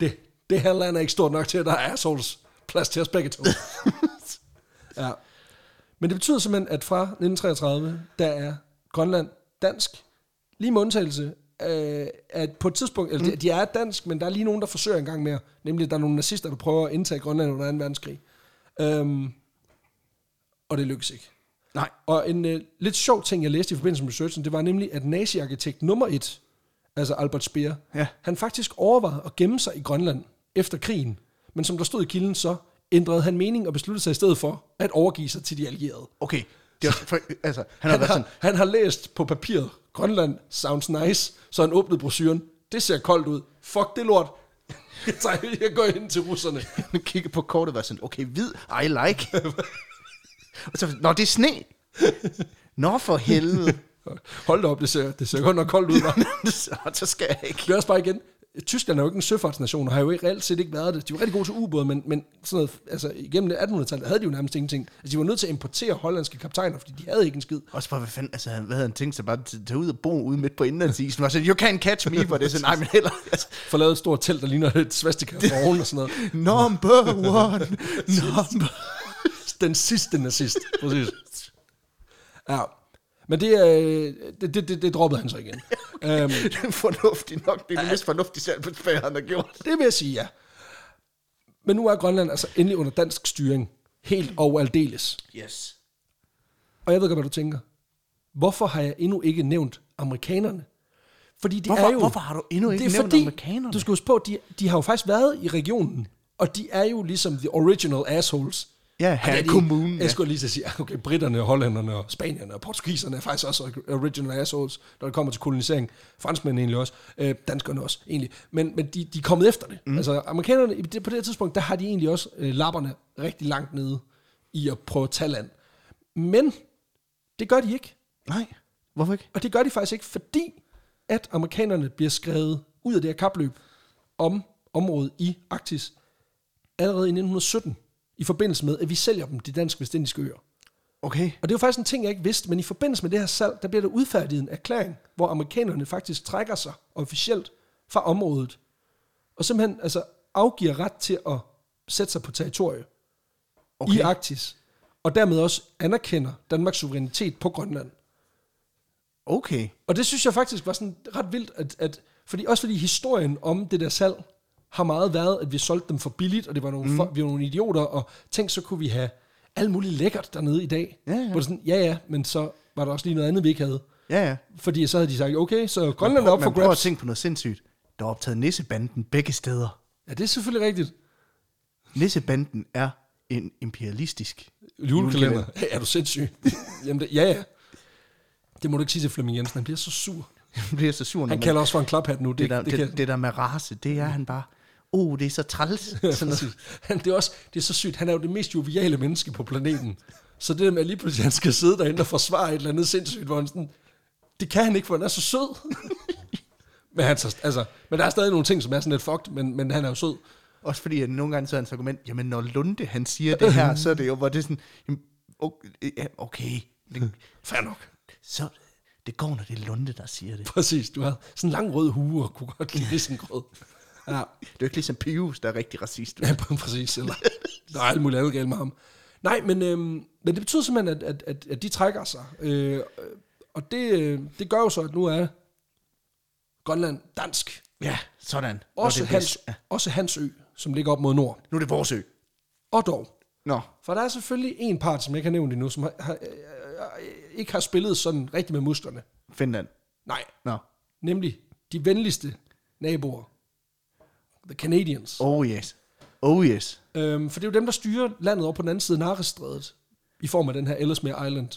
det, det her land er ikke stort nok til, at der er assholes plads til os begge to. ja. Men det betyder simpelthen, at fra 1933, der er Grønland dansk, lige med undtagelse, øh, at på et tidspunkt, eller de, de er dansk, men der er lige nogen, der forsøger en gang mere, nemlig at der er nogle nazister, der prøver at indtage Grønland under 2. verdenskrig. Øhm, og det lykkes ikke. Nej. Og en øh, lidt sjov ting, jeg læste i forbindelse med researchen, det var nemlig, at nazi-arkitekt nummer et, altså Albert Speer, Ja. han faktisk overvejede at gemme sig i Grønland efter krigen. Men som der stod i kilden, så ændrede han mening og besluttede sig i stedet for at overgive sig til de allierede. Okay. Det er, for, altså, han har Han har, sådan, han har læst på papiret, Grønland sounds nice, så han åbnede brochuren. Det ser koldt ud. Fuck det lort. Jeg, tager, jeg går ind til russerne. han kigger på kortet og var sådan, okay, hvid, I like. og så, nå, det er sne. Nå, for helvede. Hold da op, det ser, det ser godt nok koldt ud. så, så skal jeg ikke. Det er også bare igen, Tyskland er jo ikke en søfartsnation, og har jo ikke reelt set ikke været det. De var rigtig gode til ubåde, men, men sådan noget, altså, igennem 1800-tallet havde de jo nærmest ingenting. Altså, de var nødt til at importere hollandske kaptajner, fordi de havde ikke en skid. Også bare, hvad fanden, altså, hvad havde han tænkt sig bare at tage ud og bo ude midt på indlandsisen? Og så, you can't catch me, for det er sådan, nej, men heller, altså, For lavet et stort telt, der ligner et svastika fra oven og sådan noget. number one, number Den sidste nazist, præcis. Ja, men det, øh, det, det, det, det droppede han så igen. øhm, Det er fornuftigt nok. Det er det mest fornuftige selv på spære, han har gjort. det vil jeg sige, ja. Men nu er Grønland altså endelig under dansk styring. Helt og aldeles. Yes. Og jeg ved godt, hvad du tænker. Hvorfor har jeg endnu ikke nævnt amerikanerne? Fordi de Hvorfor- er jo... hvorfor har du endnu ikke det er nævnt fordi, amerikanerne? Du skal huske på, de, de har jo faktisk været i regionen. Og de er jo ligesom the original assholes. Ja, her de- kommunen. Jeg skulle lige at sige, okay, britterne, hollænderne og spanierne og portugiserne er faktisk også original assholes, når det kommer til kolonisering. Franskmændene egentlig også, øh, danskerne også egentlig. Men, men de, de er kommet efter det. Mm. Altså amerikanerne, på det her tidspunkt, der har de egentlig også øh, lapperne rigtig langt nede i at prøve at tage land. Men det gør de ikke. Nej, hvorfor ikke? Og det gør de faktisk ikke, fordi at amerikanerne bliver skrevet ud af det her kapløb om området i Arktis allerede i 1917, i forbindelse med, at vi sælger dem de danske vestindiske øer. Okay. Og det er jo faktisk en ting, jeg ikke vidste, men i forbindelse med det her salg, der bliver der udfærdiget en erklæring, hvor amerikanerne faktisk trækker sig officielt fra området, og simpelthen altså, afgiver ret til at sætte sig på territorie okay. i. Arktis, og dermed også anerkender Danmarks suverænitet på Grønland. Okay. Og det synes jeg faktisk var sådan ret vildt, at, at fordi, også fordi historien om det der salg har meget været, at vi solgte dem for billigt, og det var nogle, mm. for, vi var nogle idioter, og tænk, så kunne vi have alt muligt lækkert dernede i dag. Ja, ja. Hvor det sådan, ja ja, men så var der også lige noget andet, vi ikke havde. Ja, ja. Fordi så havde de sagt, okay, så Grønland er op for Man prøver at grabs. tænke på noget sindssygt. Der er optaget Nissebanden begge steder. Ja, det er selvfølgelig rigtigt. Nissebanden er en imperialistisk Julekalender. Hey, er du sindssyg? Jamen, det, ja ja. Det må du ikke sige til Flemming Jensen, han bliver så sur. Han bliver så sur, Han man- kalder også for en klaphat nu. Det, det, der, det, det, kan, det, det der med race, det er han bare, oh, det er så træls. Sådan noget. Han, det, er også, det er så sygt. Han er jo det mest joviale menneske på planeten. Så det der med, at lige pludselig han skal sidde derinde og forsvare et eller andet sindssygt, hvor han sådan, det kan han ikke, for han er så sød. men, han, så- altså, men der er stadig nogle ting, som er sådan lidt fucked, men, men han er jo sød. Også fordi, at nogle gange så er hans argument, jamen når Lunde han siger det her, så er det jo, hvor det er sådan, jamen, okay, det, Fair nok. så det går, når det er Lunde, der siger det. Præcis, du har sådan en lang rød hue og kunne godt lide risengrød. Ja, Det er jo ikke ligesom Pius, der er rigtig racist. ja præcis. Eller, der er alt muligt andet galt med ham. Nej, men, øhm, men det betyder simpelthen, at, at, at, at de trækker sig. Øh, og det, øh, det gør jo så, at nu er Grønland dansk. Ja, sådan. Også, det hans, bliver- også hans ø, som ligger op mod nord. Nu er det vores ø. Og dog. Nå, For der er selvfølgelig en part, som jeg ikke har nævnt endnu, som har, har, øh, ikke har spillet sådan rigtig med musklerne. Finland. Nej, Nå. nemlig de venligste naboer. The Canadians. Oh. Yes. Oh yes. Øhm, for det er jo dem, der styrer landet over på den anden side af Narestrædet, i form af den her Ellesmere Island.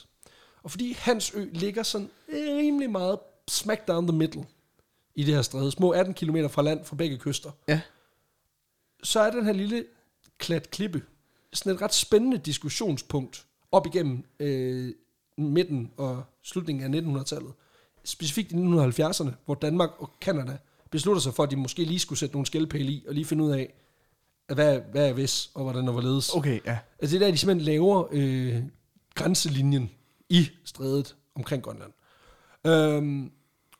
Og fordi hans ø ligger sådan rimelig meget smack down the middle i det her stræde, små 18 km fra land fra begge kyster, Ja. så er den her lille klat klippe sådan et ret spændende diskussionspunkt op igennem øh, midten og slutningen af 1900-tallet. Specifikt i 1970'erne, hvor Danmark og Kanada beslutter sig for, at de måske lige skulle sætte nogle skældpæle i, og lige finde ud af, hvad, hvad er hvis, og hvordan og hvorledes. Okay, ja. Altså det er der, de simpelthen laver øh, grænselinjen i strædet omkring Grønland. Øhm,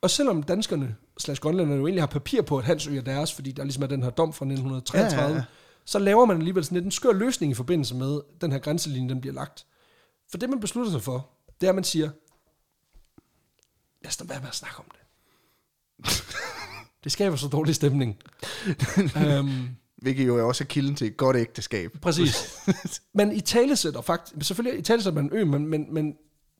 Og selvom danskerne slash grønlænderne jo egentlig har papir på, at Hans Ø er deres, fordi der ligesom er den her dom fra 1933, Ja, ja, ja. så laver man alligevel sådan lidt en skør løsning i forbindelse med, at den her grænselinje den bliver lagt. For det, man beslutter sig for, det er, at man siger, lad os da være med at snakke om det. det skaber så dårlig stemning. um, Hvilket jo er også kilden til et godt ægteskab. Præcis. Man i tale sætter faktisk, selvfølgelig i tale sætter man en ø, men, men, men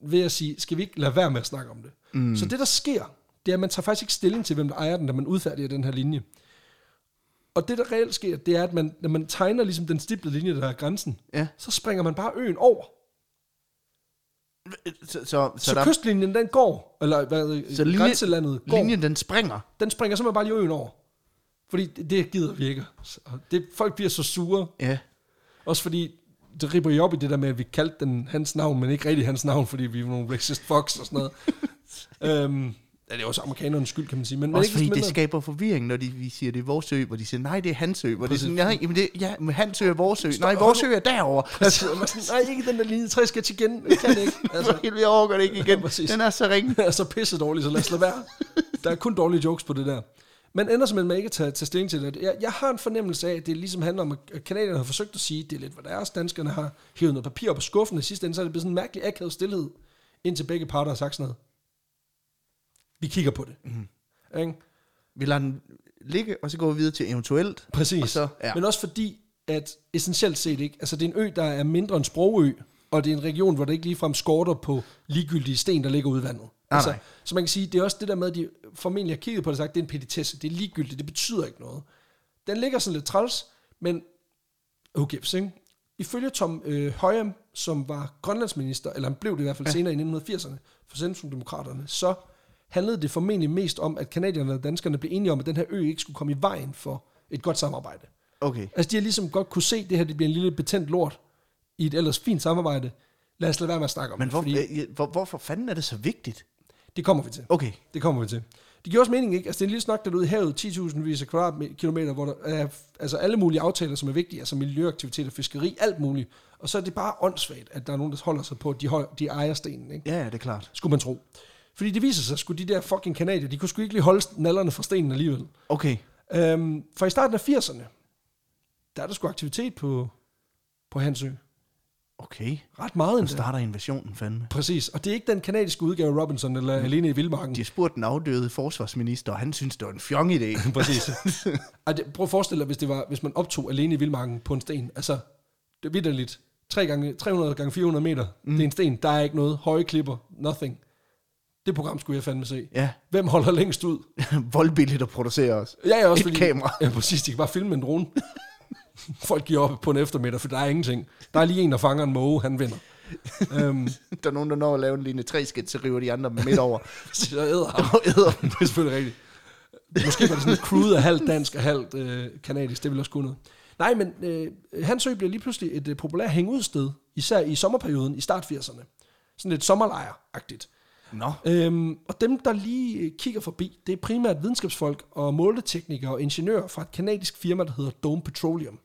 ved at sige, skal vi ikke lade være med at snakke om det? Mm. Så det, der sker, det er, at man tager faktisk ikke stilling til, hvem der ejer den, da man udfærdiger den her linje. Og det, der reelt sker, det er, at man, når man tegner ligesom den stiplede linje, der er grænsen, Ja. så springer man bare øen over. Så, så, Så, så, der, kystlinjen, den går, eller hvad, så så linje, grænselandet går, linjen den springer. den springer simpelthen bare lige øen over. Fordi det, det gider vi ikke. Så Det, folk bliver så sure, Ja. Også fordi, det ripper jo op i det der med, at vi kaldte den hans navn, men ikke rigtig hans navn, fordi vi er nogle racist fucks og sådan noget. øhm, ja, det er også amerikanernes skyld, kan man sige. Men, men Også ikke fordi det skaber forvirring, når de, vi siger, det er vores ø, hvor de siger, nej, det er hans ø. Hvor det er Præcis. sådan, nej, jamen det, ja, men hans ø er vores ø. Nej, vores ø er derovre. Altså, nej, ikke den der linje 3 sketch igen. Jeg kan det ikke. Altså, vi overgår det ikke igen. Præcis. Den er så ringe. det er så pisse dårligt, så lad os lade være. Der er kun dårlige jokes på det der. Men ender simpelthen med ikke at tage, tage stilling til det. Jeg, jeg har en fornemmelse af, at det ligesom handler om, at kanadierne har forsøgt at sige, at det er lidt, hvad deres danskerne har hævet noget papir op af skuffen, og i sidste ende, så er det blevet sådan en mærkelig akavet stillhed, indtil begge parter har sagt sådan noget. Vi kigger på det. Mm. Ikke? Vi lader den ligge, og så går vi videre til eventuelt. Præcis. Så, ja. Men også fordi, at essentielt set ikke, altså det er en ø, der er mindre end sprogø, og det er en region, hvor der ikke ligefrem skorter på ligegyldige sten, der ligger ud i vandet. Altså, nej. Så man kan sige, det er også det der med, at de formentlig har kigget på det og sagt, det er en petitesse, det er ligegyldigt, det betyder ikke noget. Den ligger sådan lidt træls, men who gives, ikke? Ifølge Tom øh, Højem, som var grønlandsminister, eller han blev det i hvert fald ja. senere i 1980'erne, for Centrumdemokraterne, så handlede det formentlig mest om, at kanadierne og danskerne blev enige om, at den her ø ikke skulle komme i vejen for et godt samarbejde. Okay. Altså, de har ligesom godt kunne se, at det her det bliver en lille betændt lort i et ellers fint samarbejde. Lad os lade være med at snakke om Men det, hvor, fordi øh, hvor, hvorfor fanden er det så vigtigt? det kommer vi til. Okay. Det kommer vi til. Det giver også mening, ikke? Altså, det er en lille snak derude i havet, 10.000 vis af kvadratkilometer, hvor der er altså alle mulige aftaler, som er vigtige, altså miljøaktiviteter, fiskeri, alt muligt. Og så er det bare åndssvagt, at der er nogen, der holder sig på, at de, hold, de ejer stenen, ikke? Ja, ja, det er klart. Skulle man tro. Fordi det viser sig, at de der fucking kanadier, de kunne sgu ikke lige holde nallerne fra stenen alligevel. Okay. Øhm, for i starten af 80'erne, der er der sgu aktivitet på, på Hansø. Okay. Ret meget endda. starter invasionen fandme. Præcis, og det er ikke den kanadiske udgave af Robinson eller Alene i Vildmarken. De har spurgt den afdøde forsvarsminister, og han synes, det var en fjong idé. Præcis. Det, prøv at forestille dig, hvis, det var, hvis man optog Alene i Vildmarken på en sten. Altså, det er vidderligt. 3 gange, 300 gange 400 meter. Mm. Det er en sten. Der er ikke noget. Høje klipper. Nothing. Det program skulle jeg fandme se. Ja, Hvem holder længst ud? voldbilligt at producere os. Ja, jeg også Et kamera. Ja, præcis. De kan bare filme en drone. Folk giver op på en eftermiddag, for der er ingenting. Der er lige en, der fanger en måge, han vinder. øhm, Der er nogen, der når at lave en linje 3 skit, så river de andre midt over. så æder ham. æder det er selvfølgelig rigtigt. Måske var det sådan et crude af halvt dansk og halvt øh, kanadisk, det ville også kunne noget. Nej, men øh, Hansø bliver lige pludselig et øh, populært hængudsted, især i sommerperioden i start 80'erne. Sådan lidt sommerlejr-agtigt. Nå. Øhm, og dem, der lige øh, kigger forbi, det er primært videnskabsfolk og måleteknikere og ingeniører fra et kanadisk firma, der hedder Dome Petroleum.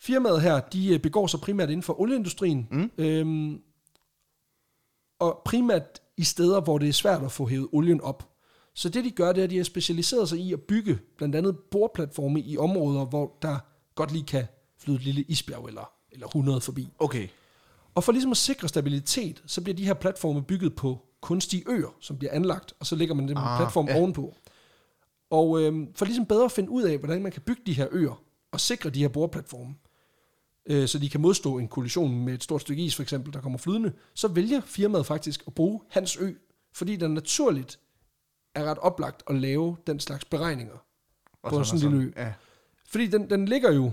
Firmaet her, de øh, begår sig primært inden for olieindustrien, mm. øhm, og primært i steder, hvor det er svært at få hævet olien op. Så det de gør, det er, at de har specialiseret sig i at bygge blandt andet boreplatforme i områder, hvor der godt lige kan flyde et lille isbjerg eller, eller 100 forbi. Okay. Og for ligesom at sikre stabilitet, så bliver de her platforme bygget på kunstige øer, som bliver anlagt, og så lægger man dem ah, platform ja. ovenpå. Og øhm, for ligesom bedre at finde ud af, hvordan man kan bygge de her øer, og sikre de her boreplatforme, øh, så de kan modstå en kollision med et stort stykke is, for eksempel, der kommer flydende, så vælger firmaet faktisk at bruge Hans Ø, fordi den naturligt er ret oplagt at lave den slags beregninger Og på sådan en lille ø. Ja. Fordi den, den ligger jo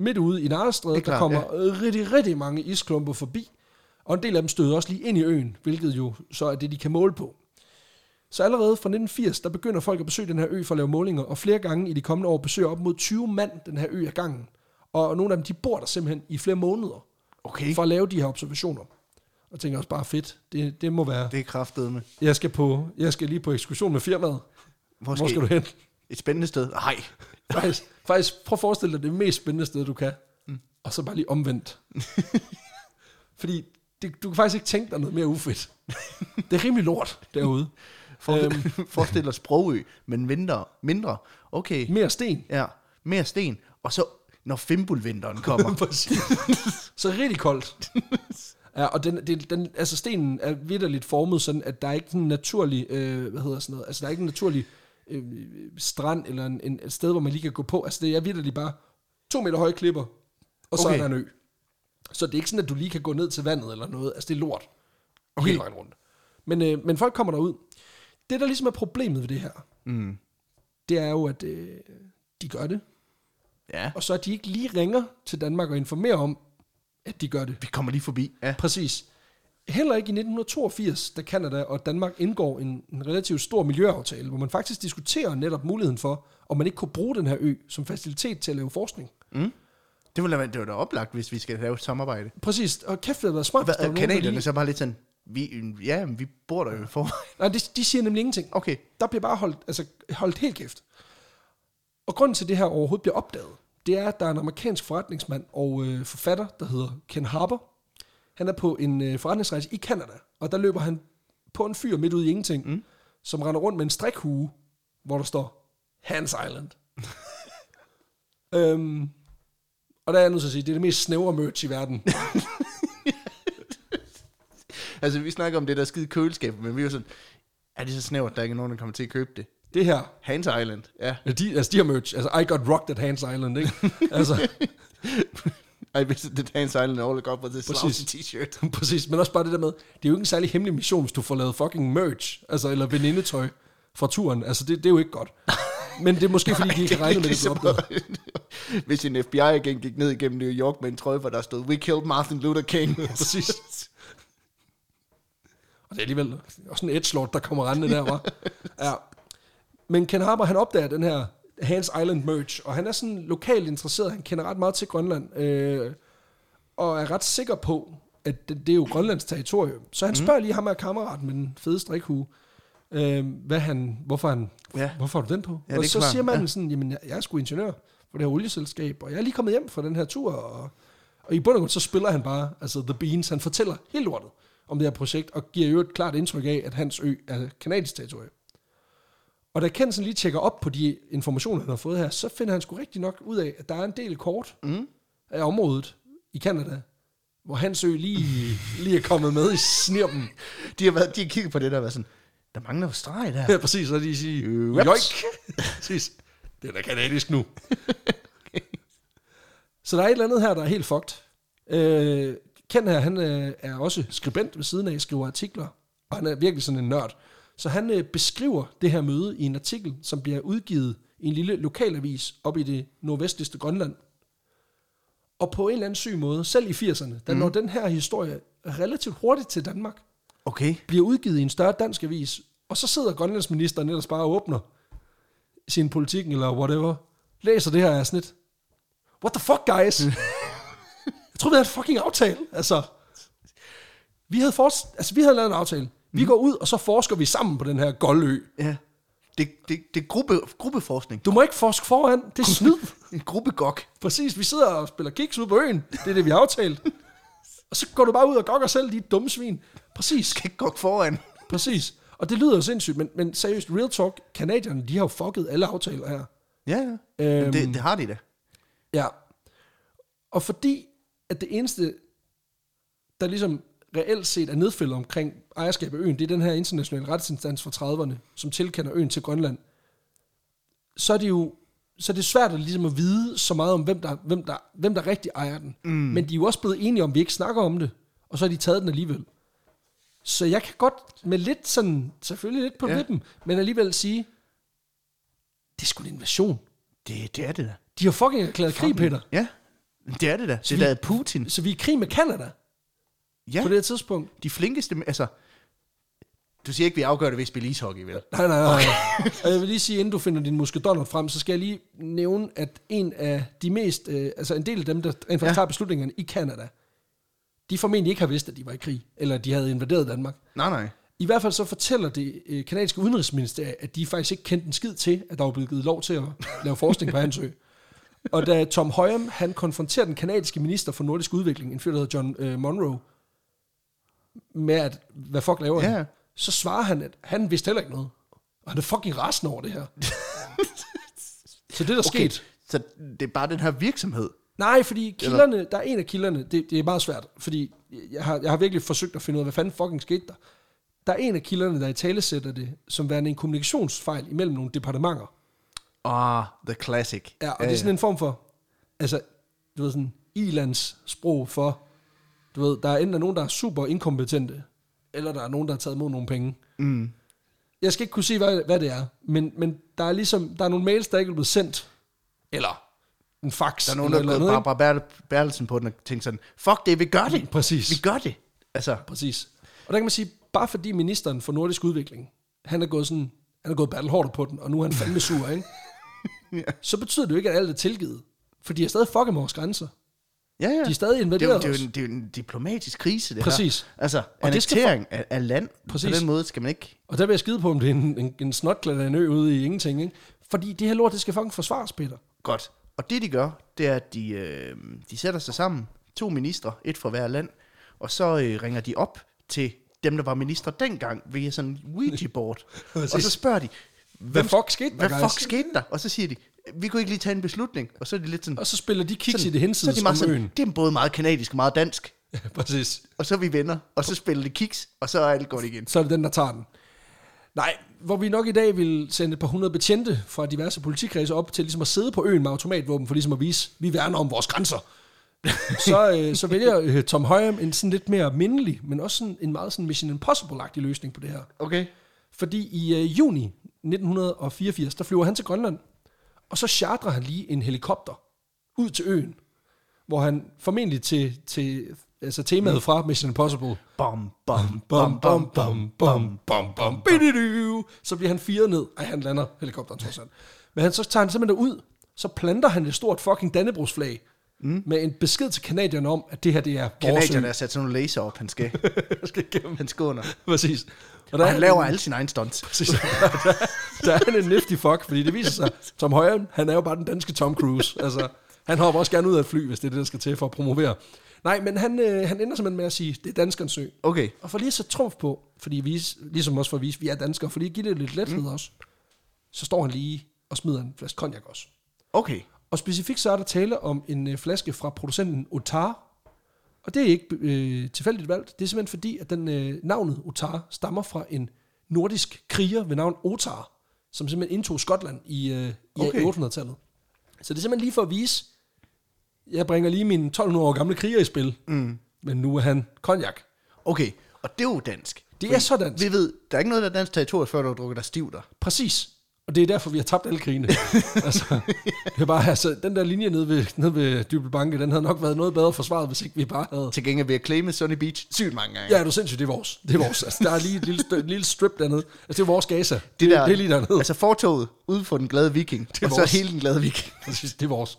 midt ude i er der kommer ja. rigtig, rigtig mange isklumper forbi, og en del af dem støder også lige ind i øen, hvilket jo så er det, de kan måle på. Så allerede fra 1980, der begynder folk at besøge den her ø for at lave målinger, og flere gange i de kommende år besøger op mod 20 mand den her ø af gangen. Og nogle af dem, de bor der simpelthen i flere måneder, Okay. for at lave de her observationer. Og tænker også bare fedt, det, det må være. Det er kraftet med. Jeg skal, på, jeg skal lige på ekskursion med firmaet. Hvor Hvor skal du hen? Et spændende sted. Nej. faktisk, faktisk, prøv at forestille dig det mest spændende sted, du kan. Mm. Og så bare lige omvendt. Fordi det, du kan faktisk ikke tænke dig noget mere ufedt. Det er rimelig lort derude. Forestil, forestil dig Sprogø, men mindre. mindre. Okay, Mere sten. ja. Mere sten. Og så, når Fimbulvinteren kommer. Så rigtig koldt. Ja, og den, det, den, altså stenen er vidderligt formet sådan, at der er ikke en naturlig, øh, hvad hedder sådan noget, altså der er ikke en naturlig øh, strand eller en, en, et sted, hvor man lige kan gå på. Altså det er vidderligt bare to meter høje klipper, og så Okay. er der en ø. Så det er ikke sådan, at du lige kan gå ned til vandet eller noget. Altså det er lort. Okay. Okay. Hele vejen rundt. Men, øh, men folk kommer derud. Det, der ligesom er problemet ved det her, Mm. det er jo, at øh, de gør det, Ja, og så at de ikke lige ringer til Danmark og informerer om, at de gør det. vi kommer lige forbi. Ja. Præcis. Heller ikke i 1982, da Kanada og Danmark indgår en, en relativt stor miljøaftale, hvor man faktisk diskuterer netop muligheden for, om man ikke kunne bruge den her ø som facilitet til at lave forskning. Det ville være, det var da oplagt, hvis vi skal lave et samarbejde. Præcis, og kæft, det har været smart. Hvad, der kanadierne lige- så bare lidt sådan, vi, ja, vi bor der jo i forvejen. Nej, de, de siger nemlig ingenting. Okay, Der bliver bare holdt, altså, holdt helt kæft. Og grunden til, at det her overhovedet bliver opdaget, det er, at der er en amerikansk forretningsmand og øh, forfatter, der hedder Ken Harper. Han er på en øh, forretningsrejse i Kanada, og der løber han på en fyr midt ude i ingenting, mm. som render rundt med en strikhue, hvor der står Hans Island. øhm, og der er jeg nødt til at sige, det er det mest snævre merch i verden. altså vi snakker om det der skide køleskab, men vi er jo sådan, er det så snævert, der ikke er nogen, der kommer til at købe det? Det her, Hans Island, ja. ja, de, altså de her merch, altså I got rocked at Hans Island, ikke? altså, I visited Hans Island all got was this Præcis. t-shirt. Præcis, men også bare det der med, det er jo ikke en særlig hemmelig mission, hvis du får lavet fucking merch, altså, eller venindetøj fra turen. Altså, det, det er jo ikke godt. Men det er måske, fordi de ikke regnet med, at det opdaget. Ligesom, Hvis en FBI-agent gik ned igennem New York med en trøje, hvor der stod, We killed Martin Luther King. Præcis. Og det er alligevel også en edgelord, der kommer rendende der, var. Ja. Men Ken Harper, han opdager den her Hans Island merch, og han er sådan lokalt interesseret, han kender ret meget til Grønland, øh, og er ret sikker på, at det, det er jo Grønlands territorium. Så han spørger lige ham her kammeraten med den fede strikhue, øh, hvad han, hvorfor, han, Ja. hvorfor har du den på? Ja, og så klart, siger manden ja. sådan, jamen jeg, jeg er sgu ingeniør for det her olieselskab, og jeg er lige kommet hjem fra den her tur, og, og i bund og grund så spiller han bare, altså The Beans, han fortæller helt lortet om det her projekt, og giver jo et klart indtryk af, at hans ø er kanadisk territorium. Og da Ken sådan lige tjekker op på de informationer, han har fået her, så finder han sgu rigtig nok ud af, at der er en del kort Mm. af området i Kanada, hvor hans ø lige, lige er kommet med i snirpen. De har, været, de har kigget på det der og været sådan, der mangler jo streg der. Ja, præcis, så de siger, Øh, joik. præcis. Det er da kanadisk nu. Så der er et eller andet her, der er helt fucked. Øh, Ken her, han øh, er også skribent ved siden af, skriver artikler, og han er virkelig sådan en nørd. Så han øh, beskriver det her møde i en artikel, som bliver udgivet i en lille lokalavis op i det nordvestligste Grønland. Og på en eller anden syg måde, selv i 80'erne, der mm. når den her historie relativt hurtigt til Danmark, Okay. bliver udgivet i en større dansk avis, og så sidder grønlandsministeren ellers bare og åbner sin politik eller whatever, læser det her af snit. What the fuck, guys? jeg troede, vi havde en fucking aftale. Altså, vi havde, fors- altså, vi havde lavet en aftale. Vi går ud, og så forsker vi sammen på den her goldø. Ja. Det, det, det er gruppe, gruppeforskning. Du må ikke forske foran. Det er snyd. En gruppegok. Præcis, vi sidder og spiller kiks ude på øen. Det er det, vi har aftalt. Og så går du bare ud og gokker selv, de dumme svin. Præcis. Skal ikke gok foran. Præcis. Og det lyder jo sindssygt, men, men seriøst, real talk, kanadierne, de har jo fucket alle aftaler her. Ja, ja. Øhm. Øhm, Det, det har de da. Ja. Og fordi, at det eneste, der ligesom reelt set er nedfældet omkring ejerskab af øen, det er den her internationale retsinstans fra 30'erne, som tilkender øen til Grønland, så er det jo så er det svært at, ligesom at vide så meget om, hvem der, hvem der, hvem der rigtig ejer den. Mm. Men de er jo også blevet enige om, at vi ikke snakker om det, og så har de taget den alligevel. Så jeg kan godt med lidt sådan, selvfølgelig lidt på Ja. lippen, men alligevel sige, det er sgu en invasion. Det, det er det da. De har fucking erklæret krig, Peter. Ja. Det er det da. Det er da Putin. Så vi er i krig med Canada Ja. på det her tidspunkt. De flinkeste, altså... Du siger ikke, vi afgør det ved at spille ishockey, vel? Nej, nej, nej. Og jeg vil lige sige, inden du finder din muskedonner frem, så skal jeg lige nævne, at en af de mest, øh, altså en del af dem, der rent faktisk Ja. tager beslutningerne i Canada, de formentlig ikke har vidst, at de var i krig, eller at de havde invaderet Danmark. Nej, nej. I hvert fald så fortæller det øh, kanadiske udenrigsministerium, at de faktisk ikke kendte en skid til, at der var blevet givet lov til at lave forskning på hans ø. Og da Tom Højem, han konfronterer den kanadiske minister for nordisk udvikling, en fyr, der hedder John øh, Monroe, med at, hvad fuck laver Ja. han? så svarer han, at han vidste heller ikke noget. Og han er fucking rasende over det her. så det er der okay. sket. Så det er bare den her virksomhed. Nej, fordi kilderne, der er en af kilderne, det, det er meget svært, fordi jeg har, jeg har virkelig forsøgt at finde ud af, hvad fanden fucking skete der. Der er en af kilderne, der i tale sætter det, som værende en kommunikationsfejl imellem nogle departementer. Ah, the classic. Ja, og det er sådan en form for, altså, du ved sådan, ilands sprog for, du ved, der er enten nogen, der er super inkompetente, eller der er nogen, der har taget imod nogle penge. Mm. Jeg skal ikke kunne sige, hvad, hvad det er, men, men der er ligesom, der er nogle mails, der ikke er blevet sendt, eller en fax. Der er nogen, der eller er andet, bare Bærel- Bertelsen på den og tænkt sådan, fuck det, vi gør det. Præcis. Vi gør det. Altså? Præcis. Og der kan man sige, bare fordi ministeren for nordisk udvikling, han er gået sådan, han er gået battle hårdt på den, og nu er han fandme sur, ikke? Ja. Så betyder det jo ikke, at alt er tilgivet. For de har stadig med vores grænser. Ja, ja. De er stadig det, er, invaderet jo, det, er jo en, det er jo en diplomatisk krise, det Præcis. her. Altså, Og det skal annektering af, af land. Præcis. På den måde skal man ikke... Og der vil jeg skide på, om det er en, en, en snotklat af en ø ude i ingenting, ikke? Fordi det her lort, det skal fucking forsvares, Peter. Godt. Og det, de gør, det er, at de, øh, de sætter sig sammen, to ministre, et fra hver land, og så øh, ringer de op til dem, der var ministre dengang, via sådan en Ouija-board. og så spørger de, Hvad fuck skete der, hvad guys? fuck skete der? Og så siger de, vi kunne ikke lige tage en beslutning. Og så er de lidt sådan... Og så spiller de kiks i det så er hensides de meget om sådan, øen. det er både meget kanadisk og meget dansk. Ja, præcis. Og så er vi venner, og så spiller de kiks, og så er alt godt igen. Så er det den, der tager den. Nej, hvor vi nok i dag vil sende et par hundrede betjente fra diverse politikredse op til ligesom at sidde på øen med automatvåben, for ligesom at vise, vi værner om vores grænser. så, øh, så vælger øh, Tom Højem en sådan lidt mere mindelig, men også sådan en meget sådan Mission Impossible-agtig løsning på det her. Okay. Fordi i øh, juni 1984, der flyver han til Grønland, og så chartrer han lige en helikopter ud til øen, hvor han formentlig til, til altså temaet fra Mission Impossible, Bom, bom, bum, bum, bum, bum, bum, bididu. så bliver han firet ned. Ej, han lander helikopteren trods alt. Men han, så tager han simpelthen ud, så planter han et stort fucking Dannebrogsflag, mm. med en besked til kanadierne om, at det her, det er vores Kanadierne har sat sådan nogle laser op, han skal, skal igennem. han skal under. Præcis. Og Og er han laver en- alle sine egne stunts. Præcis. Der, er han en nifty fuck, fordi det viser sig, Tom Højen, han er jo bare den danske Tom Cruise. Altså, han hopper også gerne ud af et fly, hvis det er det, der skal til for at promovere. Nej, men han, øh, han ender simpelthen med at sige, det er danskernes sø. Okay. Og for lige at sætte trumf på, fordi vi, ligesom også for at vise, vi er danskere, for lige at give det lidt lethed mm. også, så står han lige og smider en flaske cognac også. Okay. Og specifikt så er der tale om en øh, flaske fra producenten Otar. Og det er ikke øh, tilfældigt valgt. Det er simpelthen fordi, at den øh, navnet Otar stammer fra en nordisk kriger ved navn Otar, som simpelthen indtog Skotland i, øh, i Okay. 800-tallet. Så det er simpelthen lige for at vise, jeg bringer lige min 1200 år gamle kriger i spil, mm. men nu er han cognac. Okay. Og det er jo dansk. Det er så dansk. Vi ved, der er ikke noget, der er dansk territorium, før du har drukket dig stiv der. Præcis. Og det er derfor, vi har tabt alle krigene. altså, det er bare, altså, den der linje nede ved, nede ved Dybel Banke, den havde nok været noget bedre forsvaret, hvis ikke vi bare havde... Til gengæld vil jeg claime Sunny Beach sygt mange gange. Ja, er du sindssygt, det er vores. Det er vores. Altså, der er lige et lille, et lille strip dernede. Altså, det er vores Gaza. Det, Det, der, det er lige dernede. Altså fortoget ude for den glade viking, er og så vores. hele den glade viking. Præcis, det er vores.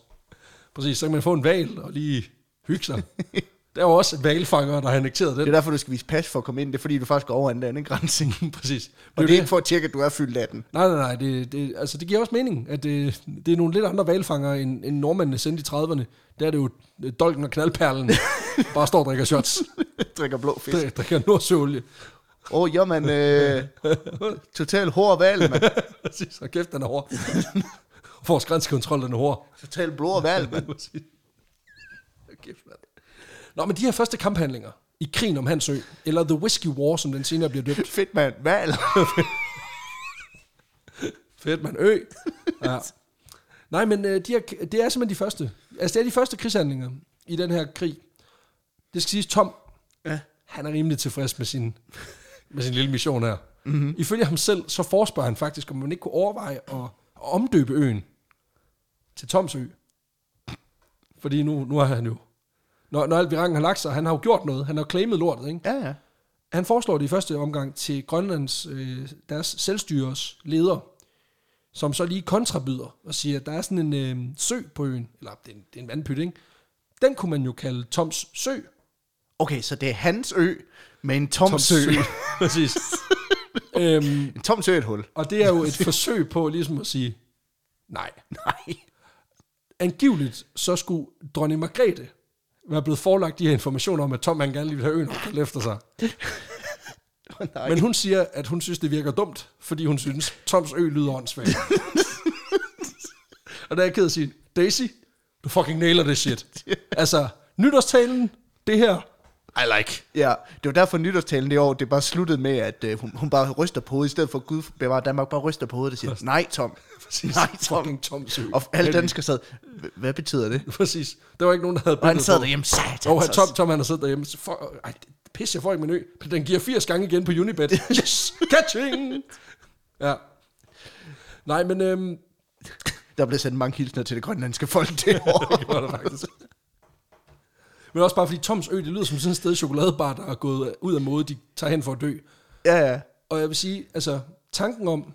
Præcis, så kan man få en val og lige hygge sig. Der er også valfanger, der har annekteret Det er den. derfor, du skal vise pas for at komme ind. Det er fordi, du faktisk går over en anden grænse. Præcis. Og det er jo ikke for at tjekke, at du er fyldt 18. Nej, nej, nej. Det, det, altså, det giver også mening, at det, det er nogle lidt andre valfangere, end, end nordmændene sendte i 30'erne. Der er det jo øh, dolken og knaldperlen, bare står og drikker shots. Drikker blå fisk. Der drikker nordsøolie. Åh, oh, jo, man. Øh, total hård valg, man. Præcis, og kæft, den er hård. Vores grænsekontrol, den er hård. Total blå valg, man. Præcis. Kæft, mand. Nå, men de her første kamphandlinger i krigen om Hans Ø, eller The Whiskey War, som den senere bliver døbt. Fedt, mand. Valg. Fedt, man. Ø. Ja. Nej, men øh, de her, det er simpelthen de første. Altså, det er de første krigshandlinger i den her krig. Det skal siges, Tom, Ja. han er rimelig tilfreds med sin, med sin lille mission her. Mm-hmm. Ifølge ham selv, så forespørger han faktisk, om man ikke kunne overveje at, at omdøbe øen til Toms ø. Fordi nu, nu er han jo... Når, når alt virangen har lagt sig, han har jo gjort noget. Han har claimet lortet, ikke? Ja, ja. Han foreslår det i første omgang til Grønlands, øh, deres selvstyres leder, som så lige kontrabyder og siger, at der er sådan en øh, sø på øen, eller det er en, det er en vandpyt, ikke? Den kunne man jo kalde Toms Sø. Okay, så det er hans ø med en tom, sø. Præcis. øhm, En tom sø er et hul. og det er jo et forsøg på ligesom at sige, nej. Nej. Angiveligt så skulle dronning Margrethe være blevet forelagt de her informationer om, at Tom han gerne lige vil have øen opkaldt efter sig. nej. Men hun siger, at hun synes, det virker dumt, fordi hun synes, Toms ø lyder åndssvagt. og der er jeg ked at sige, Daisy, du fucking nailer det shit. altså, nytårstalen, det her, I like. Ja, det var derfor nytårstalen det år, det bare sluttede med, at uh, hun, hun bare ryster på hovedet, i stedet for Gud bevare Danmark, bare ryster på hovedet og siger, nej Tom, nej Tom. Fucking Toms ø. Og alle danskere sad, "H- hvad betyder det? Præcis. Der var ikke nogen, der havde Og han sad på. derhjemme, satans Og Tom, også. Tom han har siddet derhjemme. For, ej, pis, jeg får ikke min ø. Den giver 80 gange igen på Unibet. Yes, catching! Ja. Nej, men øhm, Der blev sendt mange hilsner til det grønlandske folk det år. det var det faktisk. Men også bare fordi Toms ø, det lyder som sådan et sted chokoladebar, der er gået ud af mode, de tager hen for at dø. ja, ja. Og jeg vil sige, altså tanken om,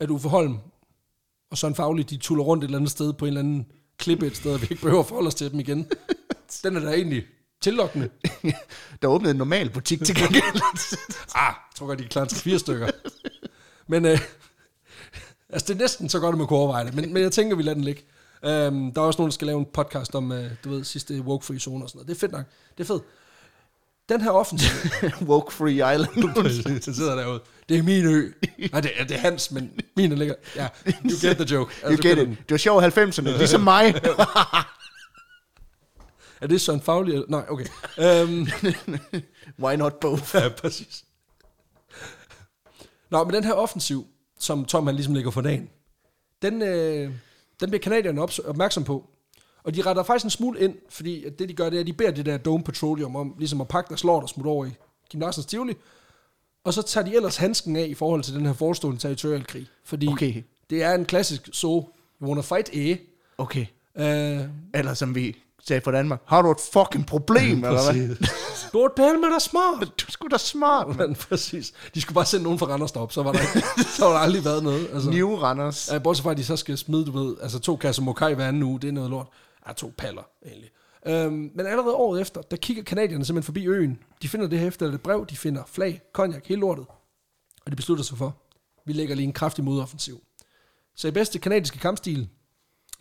at Uffe Holm og Søren Fagli, de tuller rundt et eller andet sted på en eller anden klippe et sted, og vi ikke behøver at forholde os til dem igen, den er da egentlig tillokkende. Der åbnede en normal butik til gengæld. Ah, jeg tror godt, de kan klare til fire stykker. Men øh, altså, det er næsten så godt, at man kunne overveje det. Men, men jeg tænker, vi lader den ligge. Um, der er også nogen, der skal lave en podcast om, uh, du ved, sidste woke-free zone og sådan noget. Det er fedt nok. Det er fedt. Den her offensiv, Woke Free Island. så sidder derude. Det er min ø. Nej, det er, det er hans, men min er ligger. Ja, you get the joke. You du get it. den. Det var sjovt i 90'erne, ligesom mig. Er det Søren Fagli? Nej, okay. Um, Why not both? Ja, præcis. Nå, men den her offensiv, som Tom han ligesom lægger for dagen, den, øh, den bliver kanadierne opmærksom på. Og de retter faktisk en smule ind, fordi at det de gør, det er, at de beder det der Dome Petroleum om ligesom at pakke deres lort og smutte over i Kim Larsens Tivoli. Og så tager de ellers handsken af i forhold til den her forestående territorialkrig. Fordi Okay. det er en klassisk so, you wanna fight, eh? Okay. Uh, Eller som vi sagde fra Danmark, har du et fucking problem, eller hvad? du er Palme, der er smart. Du er sgu da smart. Men præcis. De skulle bare sende nogen fra Randers derop, så var der, ikke, så var der aldrig været noget. Altså. New Randers. Ja, bortset fra, at de så skal smide, du ved, altså to kasser mokai hver anden uge, det er noget lort. Ja, to paller, egentlig. Øhm, men allerede året efter, der kigger kanadierne simpelthen forbi øen. De finder det her efter et brev, de finder flag, konjak, hele lortet. Og de beslutter sig for, vi lægger lige en kraftig modoffensiv. Så i bedste kanadiske kampstil,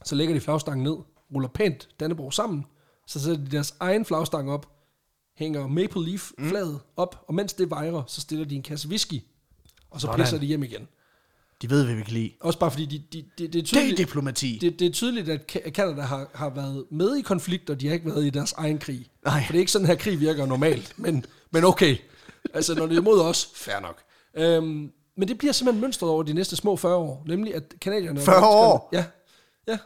så lægger de flagstangen ned, ruller pænt Dannebro sammen, så sætter de deres egen flagstang op, hænger Maple Leaf flaget op, og mens det vejrer, så stiller de en kasse whisky, og så Sådan. pisser de hjem igen. De ved, hvad vi kan lide. Også bare fordi, de, de, de, det er Det er tydeligt, diplomati. det, det er tydeligt, at Canada har, har været med i konflikt, og de har ikke været i deres egen krig. Nej. For det er ikke sådan, her krig virker normalt. Men, men okay. Altså, når det er imod os, fair nok. Øhm, men det bliver simpelthen mønstret over de næste små 40 år. Nemlig, at kanadierne... 40 år? Ja. Ja.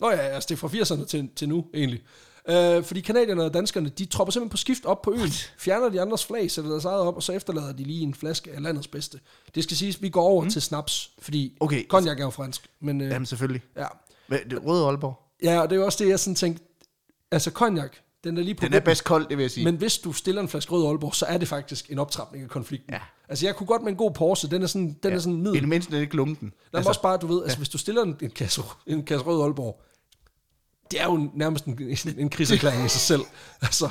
Nå ja, altså det er fra 80'erne til, til nu, egentlig. Øh, fordi kanadierne og danskerne, de tropper simpelthen på skift op på øen, fjerner de andres flag, sætter deres eget op, og så efterlader de lige en flaske af landets bedste. Det skal siges, vi går over mm. til snaps, fordi Okay. cognac er jo fransk. Men, øh, Jamen selvfølgelig. ja. Hvad, det er Røde Aalborg. ja, og det er også det, jeg sådan tænkte, altså cognac, den er lige på Den er vippen. bedst kold, det vil jeg sige. Men hvis du stiller en flaske rød Aalborg, så er det faktisk en optrapning af konflikten. Ja. Altså jeg kunne godt med en god Porsche, den er sådan, den ja. er sådan I middel. det mindste er ikke lunken. Der altså, også bare, du ved, altså hvis du stiller en, en, kasse, en kasse rød Aalborg, det er jo nærmest en, en, en krigserklæring i sig selv. Altså,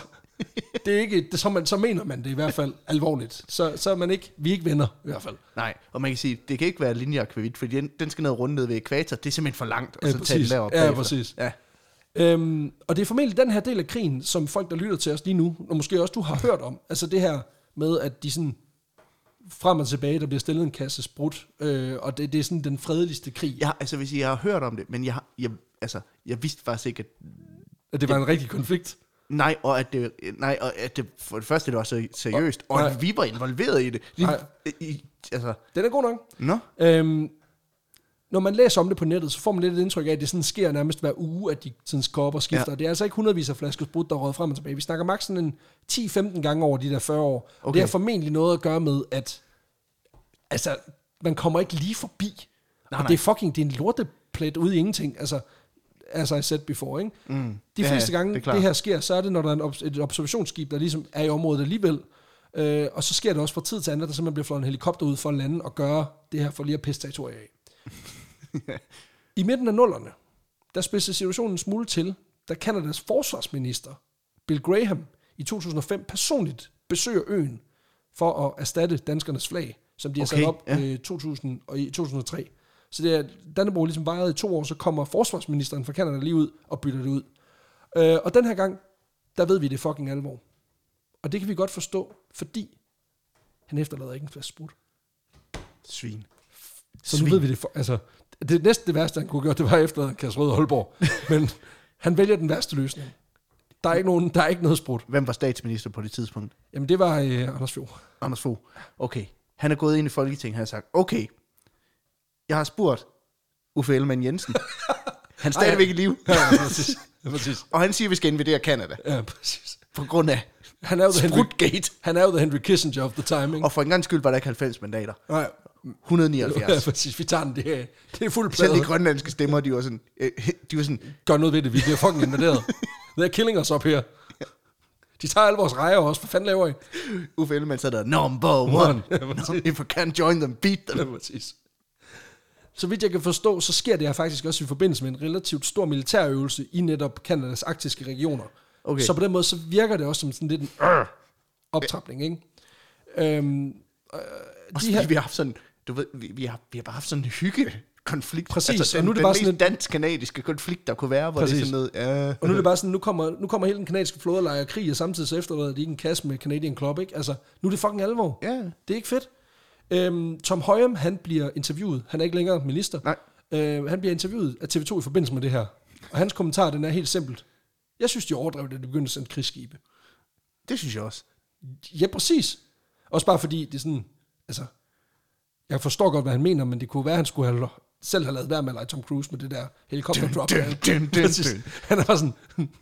det er ikke, det, så, man, så mener man det i hvert fald alvorligt. Så, så er man ikke, vi er ikke venner i hvert fald. Nej, og man kan sige, det kan ikke være linjeakvavit, fordi den, den skal ned rundt ned ved ekvator. Det er simpelthen for langt, og Ja, så tage den præcis. derop. Ja, bagefter. præcis. Ja. Øhm, og det er formentlig den her del af krigen, som folk, der lytter til os lige nu, og måske også du har hørt om, altså det her med, at de sådan frem og tilbage, der bliver stillet en kasse sprut, øh, og det, det er sådan den fredeligste krig. Jeg, altså, hvis jeg har hørt om det, men jeg, jeg, altså, jeg vidste faktisk ikke, at At det var en rigtig konflikt. Nej, og at det, nej, og at det for det første det var så seriøst, og Nej. at vi var involveret i det. Nej. i, altså, Den er god nok. nå? Øhm, når man læser om det på nettet, så får man lidt et indtryk af, at det sådan sker nærmest hver uge, at de sådan går op og skifter. Ja. Det er altså ikke hundredvis af flasker sprut, der er røget frem og tilbage. Vi snakker maks sådan en 10-15 gange over de der 40 år. Okay. Det har formentlig noget at gøre med, at altså, man kommer ikke lige forbi. Nej, og nej. det er fucking, det er en lorteplet ude i ingenting. Altså, as I said before, ikke? Mm. De Ja, fleste det gange det, det her sker, så er det, når der er en obs- et observationsskib, der ligesom er i området alligevel. Øh, og så sker det også fra tid til anden, at der simpelthen bliver flået en helikopter ud for at lande og gøre det her for lige at pisse territoriet af. I midten af nullerne, der spidser situationen en smule til, da Kanadas forsvarsminister, Bill Graham, i 2005 personligt besøger øen for at erstatte danskernes flag, som de har sat Okay, op ja. i 2000 og i 2003. Så det er, Dannebrog ligesom vejret i to år, så kommer forsvarsministeren fra Kanada lige ud og bytter det ud. Øh, og den her gang, der ved vi, det er fucking alvor. Og det kan vi godt forstå, fordi Han efterlader ikke en flaske sprut. Svin. Så nu Svin. ved vi det. For, altså, det næste det værste, han kunne gøre, det var efter en kasse rød Aalborg. Men han vælger den værste løsning. Der er ikke, nogen, der er ikke noget sprut. Hvem var statsminister på det tidspunkt? Jamen, det var øh, Anders Fjord. Anders Fogh. Okay. Han er gået ind i Folketinget, han har sagt, okay, jeg har spurgt Uffe Ellemann Jensen. Han er stadigvæk i live. Ja, præcis. Ja, præcis. Og han siger, at vi skal invadere Canada. Ja, præcis. På grund af Han er jo the Henry, Sprutgate. han er jo the Henry Kissinger of the timing. Og for en gang skyld var der ikke 90 mandater. Nej, 179. ja, præcis. Vi tager den. Det er, det er fuld Selv de plade. grønlandske stemmer, de var sådan, øh, de var sådan Gør noget ved det. Vi bliver fucking invaderet. They're killing us up her. De tager alle vores rejer også. Hvad fanden laver I? Uffe Ellemann sad der, number one. One. Ja, præcis. If I can't join them, beat Ja, them. præcis. Så vidt jeg kan forstå, så sker det her faktisk også i forbindelse med en relativt stor militærøvelse i netop Kanadas arktiske regioner. Okay. Så på den måde, så virker det også som sådan lidt en øh, optrapning, ikke? Øhm, øh, Også de her, vi har haft sådan, du ved, vi, vi, har, vi har bare haft sådan en hygge konflikt. Præcis, altså, og den, nu er det bare sådan en- dansk-kanadiske konflikt, der kunne være, hvor Præcis. det er sådan noget, ja, og nu er det bare sådan, nu kommer, nu kommer hele den kanadiske flådelejr krig, og samtidig så efterlader de ikke en kasse med Canadian Club, ikke? Altså, nu er det fucking alvor. ja, Det er ikke fedt. Øhm, Tom Højem, han bliver interviewet. Han er ikke længere minister. Nej. Øh, han bliver interviewet af TV2 i forbindelse med det her. Og hans kommentar, den er helt simpelt. Jeg synes, de overdrev, da de begyndte at sende krigsskibe. det synes jeg også. Ja, præcis. Også bare fordi, det er sådan, altså, jeg forstår godt, hvad han mener, men det kunne være, at han skulle have selv have lavet være med at lege Tom Cruise med det der helikopter drop. dun, dun, dun, Præcis. dun. Han er bare sådan,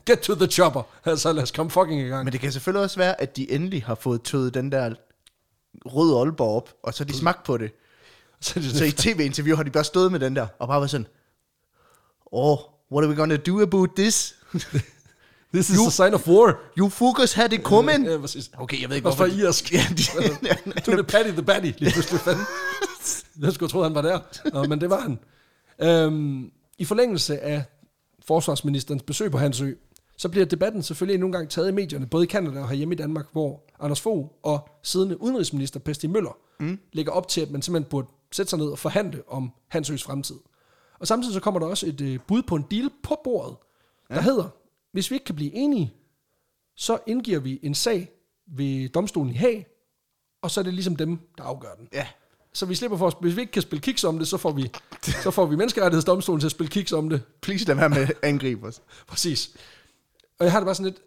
get to the chopper. Altså, lad os komme fucking i gang. Men det kan selvfølgelig også være, at de endelig har fået tøet den der røde Aalborg op, og så de smagt på det. så, det Så i tv-interview har de bare stået med den der, og bare været sådan, oh, what are we gonna do about this? this is a sign of war. You focus had it coming. Ja, præcis. Okay, jeg ved ikke, Også fra hvorfor... irsk. Ja, de, er det Patty the Batty, lige pludselig fanden. Jeg skulle tro, han var der. Nå, men det var han. Øhm, I forlængelse af forsvarsministerens besøg på Hansø, så bliver debatten selvfølgelig endnu en gang taget i medierne, både i Canada og herhjemme i Danmark, hvor Anders Fogh og siddende udenrigsminister Pesti Møller mm. lægger op til, at man simpelthen burde sætte sig ned og forhandle om Hansøs fremtid. Og samtidig så kommer der også et øh, bud på en deal på bordet, der ja. hedder, hvis vi ikke kan blive enige, så indgiver vi en sag ved domstolen i Haag, og så er det ligesom dem, der afgør den. ja, Så vi slipper for, hvis vi ikke kan spille kiks om det, så får vi, så får vi menneskerettighedsdomstolen til at spille kiks om det. please lad være med at angribe os. Præcis. Og jeg har det bare sådan lidt,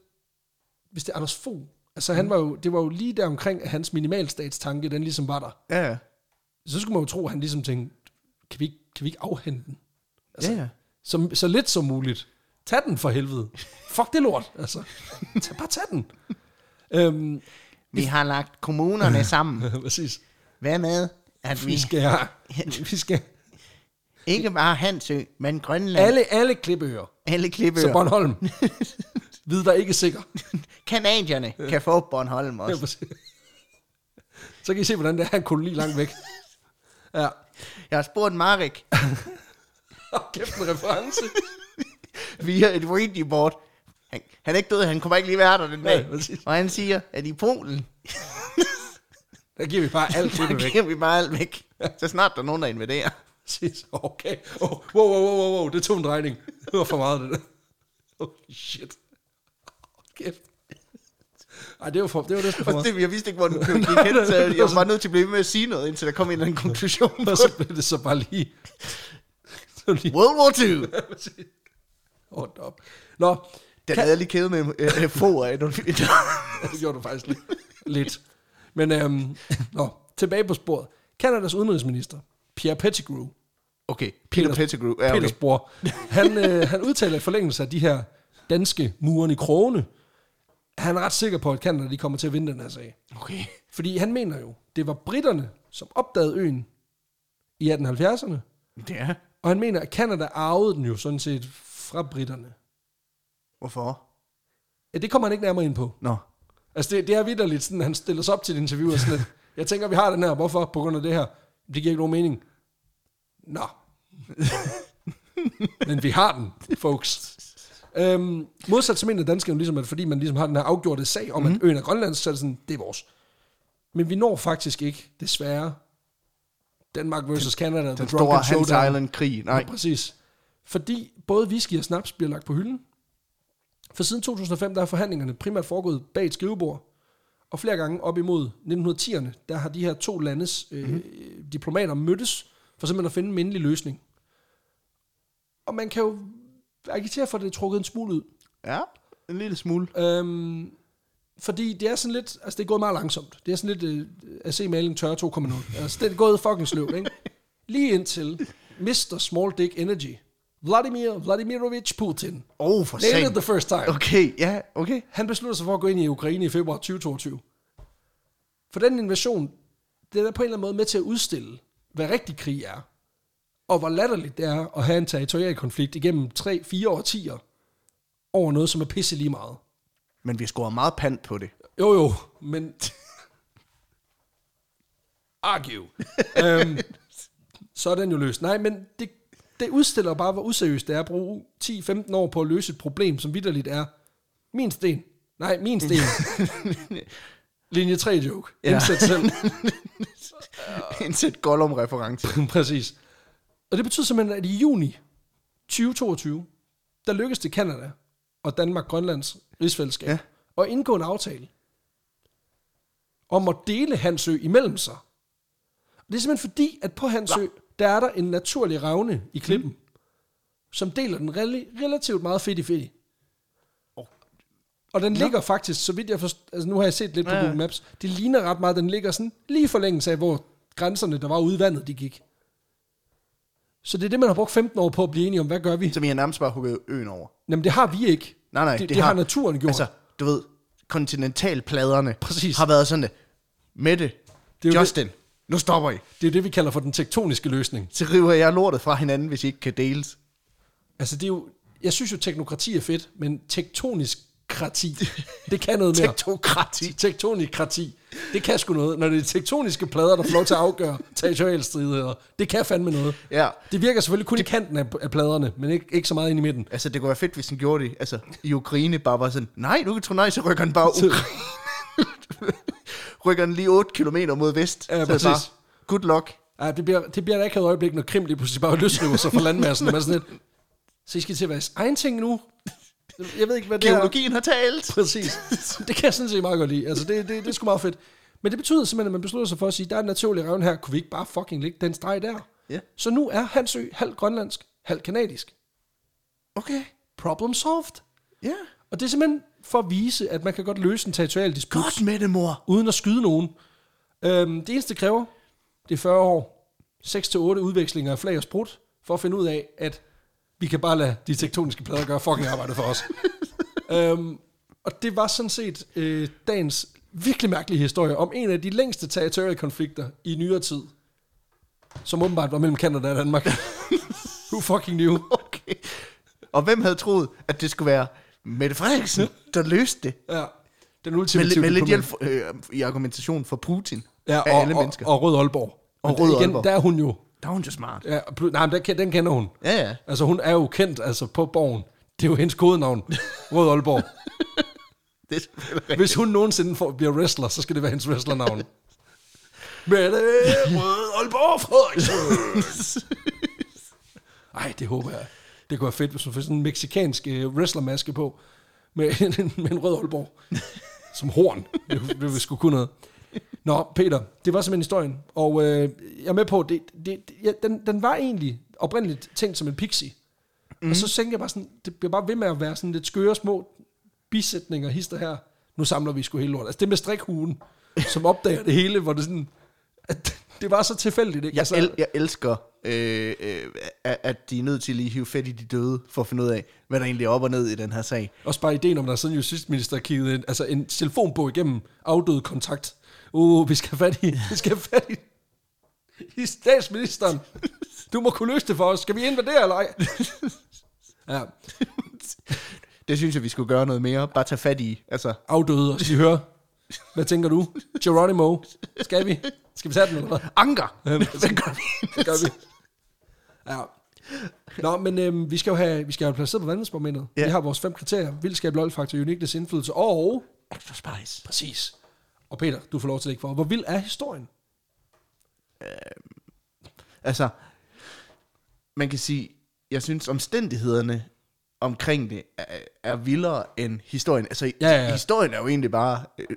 hvis det er Anders Fogh, altså han var jo, det var jo lige der omkring, at hans minimalstatstanke, den ligesom var der. Ja, ja. Så skulle man jo tro, at han ligesom tænkte, kan vi ikke, kan vi ikke afhente den? Altså, ja, ja. Så, så lidt som muligt. Tag den for helvede. Fuck det lort, altså. Tag, bare tag den. øhm, Vi har lagt kommunerne sammen. præcis. Hvad med, at Vi skal, vi skal ikke bare Hansø, men Grønland, alle, alle klippeører. alle Så klippeøer, Bornholm. Vid der ikke er sikker. kanadierne kan få Bornholm Ja, også. præcis. Så kan I se, hvordan det er en koloni langt væk. Ja. Jeg har spurgt Marek Oh, kæft en reference. via et Ouija board. Han, han er ikke død, han kommer ikke lige være der den dag. præcis. og han siger, at i Polen, Der giver vi bare alt der væk. giver vi bare alt væk. Så snart der er nogen, der invaderer. Præcis. Okay. Oh, wow, wow, wow, wow, det tog en drejning. Det var for meget, det der. Holy shit. Kæft. Ej, det var, for, det var næsten for meget. det, jeg vidste ikke, hvor den gik hen, det- så det jeg var bare nødt til at blive med at sige noget, indtil der kom en eller anden konklusion Og så blev det så bare lige... Så lige... World War II. Hold op. Nå, Den Kan- havde jeg lige kædet med øh, få af Adolf Hitler. det gjorde du faktisk lidt. lidt. Men øhm, nå, tilbage på sporet. Kanadas udenrigsminister, Pierre Pettigrew, Okay, Peter Peters- Pettigrew. Ja, Peters okay. bror, han, øh, han udtaler i forlængelse af de her danske muren i krone, han er ret sikker på, at Kanada de kommer til at vinde den her sag. okay. Fordi han mener jo, det var britterne, som opdagede øen i 1870'erne, Det er. og han mener, at Kanada arvede den jo sådan set fra britterne. Hvorfor? Ja, det kommer han ikke nærmere ind på. Nå. Altså, det, det er vidderligt, sådan, han stiller sig op til et interview og sådan lidt, jeg tænker, vi har den her, hvorfor? På grund af det her. Det giver ikke nogen mening. Nå. Men vi har den, folks. Øhm, modsat så mener danskerne ligesom, at fordi man ligesom har den her afgjorte sag om, mm. at øen er grønlandsk, så er det sådan, det er vores. Men vi når faktisk ikke, desværre, Danmark versus Canada, Den the store Hans. Island-krig. Nej. Ja, præcis. Fordi både whisky og snaps bliver lagt på hylden. For siden 2005, der er forhandlingerne primært foregået bag et skrivebord. Og flere gange op imod 1910'erne, der har de her to landes øh, Mhm. mm-hmm. diplomater mødtes for simpelthen at finde en mindelig løsning. Og man kan jo agitere for, at det er trukket en smule ud. Ja, en lille smule. Øhm, fordi det er sådan lidt, altså det er gået meget langsomt. Det er sådan lidt øh, at se maling tørre 2,0. Altså det er gået fucking sløvt, ikke? Lige indtil Mr. Small Dick Energy, Vladimir Vladimirovich Putin, Oh, for nailed it the first time. Okay, ja, okay. Han beslutter sig for at gå ind i Ukraine i februar 2022. For den invasion, det er på en eller anden måde med til at udstille, hvad rigtig krig er. Og hvor latterligt det er at have en territorial konflikt igennem 3-4 årtier over noget, som er pisse lige meget. Men vi scorer meget pant på det. Jo, jo, men... Argue. øhm, så er den jo løst. Nej, men det, det udstiller bare, hvor useriøst det er at bruge 10-15 år på at løse et problem, som vidderligt er min sten. Nej, min sten. Linje 3 joke. Ja. Indsæt selv. Indsæt Gollum-reference. Præcis. Og det betyder simpelthen, at i juni 2022, der lykkedes det Kanada og Danmark, Grønlands rigsfællesskab, Ja. ja. at indgå en aftale om at dele Hansø imellem sig. Og det er simpelthen fordi, at på Hansø, der er der en naturlig ravne i klippen, mm. som deler den rel- relativt meget fedt i fedt. Og den ligger faktisk, så vidt jeg forstår, altså nu har jeg set lidt på Ja, ja. Google Maps, det ligner ret meget, den ligger sådan lige forlængelse af, hvor grænserne, der var ude i vandet, de gik. Så det er det, man har brugt 15 år på at blive enige om, hvad gør vi? Som I har nærmest bare hugget øen over. Jamen det har vi ikke. Nej, nej, det, det, det har, naturen gjort. Altså, du ved, kontinentalpladerne Præcis. har været sådan, Mette, Det er Justin, nu stopper I. det er det, vi kalder for den tektoniske løsning. Så river jeg lortet fra hinanden, hvis I ikke kan deles. Altså det er jo, jeg synes jo, teknokrati er fedt, men tektonisk krati, det kan noget mere. Tektokrati. Tektonikrati, det kan sgu noget. Når det er tektoniske plader, der får lov til at afgøre territorialstridigheder, det kan fandme noget. Ja, Det virker selvfølgelig kun i kanten af, af pladerne, men ikke, ikke så meget ind i midten. altså det kunne være fedt, hvis den gjorde det. Altså, i Ukraine bare var sådan, nej, du kan tro nej, så rykker den bare Ukraine. rykker den lige 8 km mod vest. Ja, så det præcis. bare, good luck. Ja, det bliver, det bliver da ikke et øjeblik, når Krim lige pludselig bare løsriver sig fra landmassen. Man sådan lidt, så I skal til at være egen ting nu? Jeg ved ikke, hvad det er. Geologien har talt. Præcis. Det kan jeg sådan set meget godt lide. Altså, det, det, det er sgu meget fedt. Men det betyder simpelthen, at man beslutter sig for at sige, der er en naturlig revne her, kunne vi ikke bare fucking lægge den streg der? Ja. Så nu er Hansø halvt grønlandsk, halvt kanadisk. Okay, Problem solved. ja. Og det er simpelthen for at vise, at man kan godt løse en territorial disput, Godt med det, mor. uden at skyde nogen. Øhm, det eneste det kræver, det er 40 år, 6-8 udvekslinger af flag og sprut, for at finde ud af, at vi kan bare lade de tektoniske plader gøre fucking arbejde for os. øhm, og det var sådan set øh, dagens virkelig mærkelige historie om en af de længste territoriale konflikter i nyere tid, som åbenbart var mellem Canada og Danmark. Who fucking knew? Okay. Og hvem havde troet, at det skulle være Mette Frederiksen, der løste det? Ja, den Med, ultimative med lidt diplomat. hjælp øh, i argumentation for Putin. ja, af og, alle og, mennesker. og Rød Aalborg. Og Men Rød igen, Aalborg. der er hun jo. Der er hun jo smart. Ja, pl- nej, men den, den kender hun. Ja, ja. Altså, hun er jo kendt altså, på borgen. Det er jo hendes kodenavn. Rød Aalborg. Det er. Hvis hun nogensinde får, bliver wrestler, så skal det være hendes wrestlernavn. Mette Rød Aalborg Frederiksen. Ej, det håber jeg. Det kunne være fedt, hvis hun får sådan en meksikansk uh, wrestlermaske på. Med, en- med en rød Aalborg. Som horn. Det, det vil sgu kunne noget. Nå, Peter, det var simpelthen historien. Og øh, jeg er med på, det, det, det, ja, den, den var egentlig oprindeligt tænkt som en pixie. Mm. Og så tænkte jeg bare sådan, det bliver bare ved med at være sådan lidt skøre små bisætninger, hister her. Nu samler vi sgu hele lort. Altså det med strikhuen, som opdager det hele, hvor det sådan, at det var så tilfældigt, ikke? Jeg, altså, el, jeg elsker, øh, øh, at de er nødt til lige at hive fat i de døde, for at finde ud af, hvad der egentlig er op og ned i den her sag. Også bare ideen om, der er sådan justitsminister kigget en, altså en telefonbog igennem afdød kontakt. Uh, vi skal fat i, vi skal fat i, i statsministeren. Du må kunne løse det for os. Skal vi invadere eller ej? Ja, Det synes jeg, vi skulle gøre noget mere. Bare tage fat i. Altså, afdøde, og så de hører. Hvad tænker du? Geronimo, skal vi? Skal vi tage den eller hvad? anker! Ja, Hvad gør vi? Det gør vi. Ja. Nå, men øhm, vi skal jo have, vi skal have placeret på vandelsborgmændet. Ja. Vi har vores fem kriterier. Vildskab, lol-faktor, uniqueness, indflydelse og... Extra spice. Præcis. Og Peter, du får lov til at lægge for. Hvor vild er historien? Altså, man kan sige, jeg synes omstændighederne omkring det er, er vildere end historien. Altså, Ja, ja, ja. historien er jo egentlig bare øh,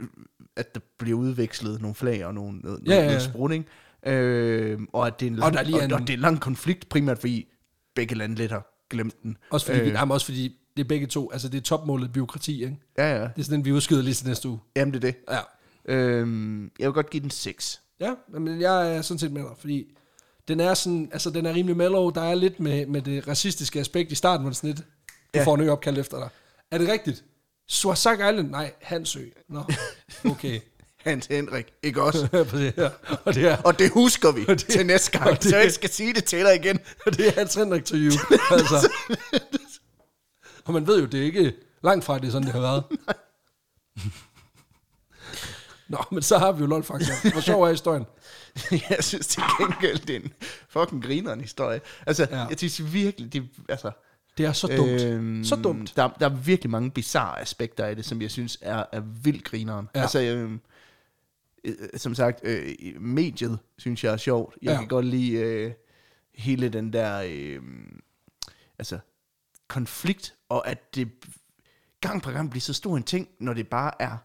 at der bliver udvekslet nogle flag og nogle, noget, Ja, ja, ja. noget? Øh, og at det er en Og lang, lige og, en- og det er en lang konflikt, primært fordi begge lande lidt har glemt den. Også fordi, øh. Øh. jamen, også fordi det er begge to. Altså, det er topmålet byråkrati, ikke? Ja, ja. Det er sådan, vi udskyder lige til næste uge. Jamen, det er det. Ja. Øh, jeg vil godt give den 6. Ja, men jeg er sådan set med dig, fordi den er sådan, altså den er rimelig mellow. Der er lidt med, med det racistiske aspekt i starten, hvor det sådan lidt, du ja. Får en opkald efter dig. Er det rigtigt? Swasak Island? Nej, Hansø. Nå, okay. Hans Henrik, ikke også? Ja. Og det er, og det husker vi det- til næste gang, det- så jeg skal sige det til dig igen. og det er Hans Henrik to you. Altså. Og man ved jo, det er ikke langt fra, det er sådan, det har været. Nå, men så har vi jo lol-faktor. Hvor sjov er historien? jeg synes til gengæld, det er en fucking grineren historie. Altså, Ja. jeg synes virkelig, det, altså, Det er så dumt. Øhm, så dumt. Der, der er virkelig mange bizarre aspekter af det, som jeg synes er, er vildt grineren. Ja. Altså, øhm, øh, som sagt, øh, mediet synes jeg er sjovt. Jeg ja. kan godt lide øh, hele den der øh, altså, konflikt, og at det gang på gang bliver så stor en ting, når det bare er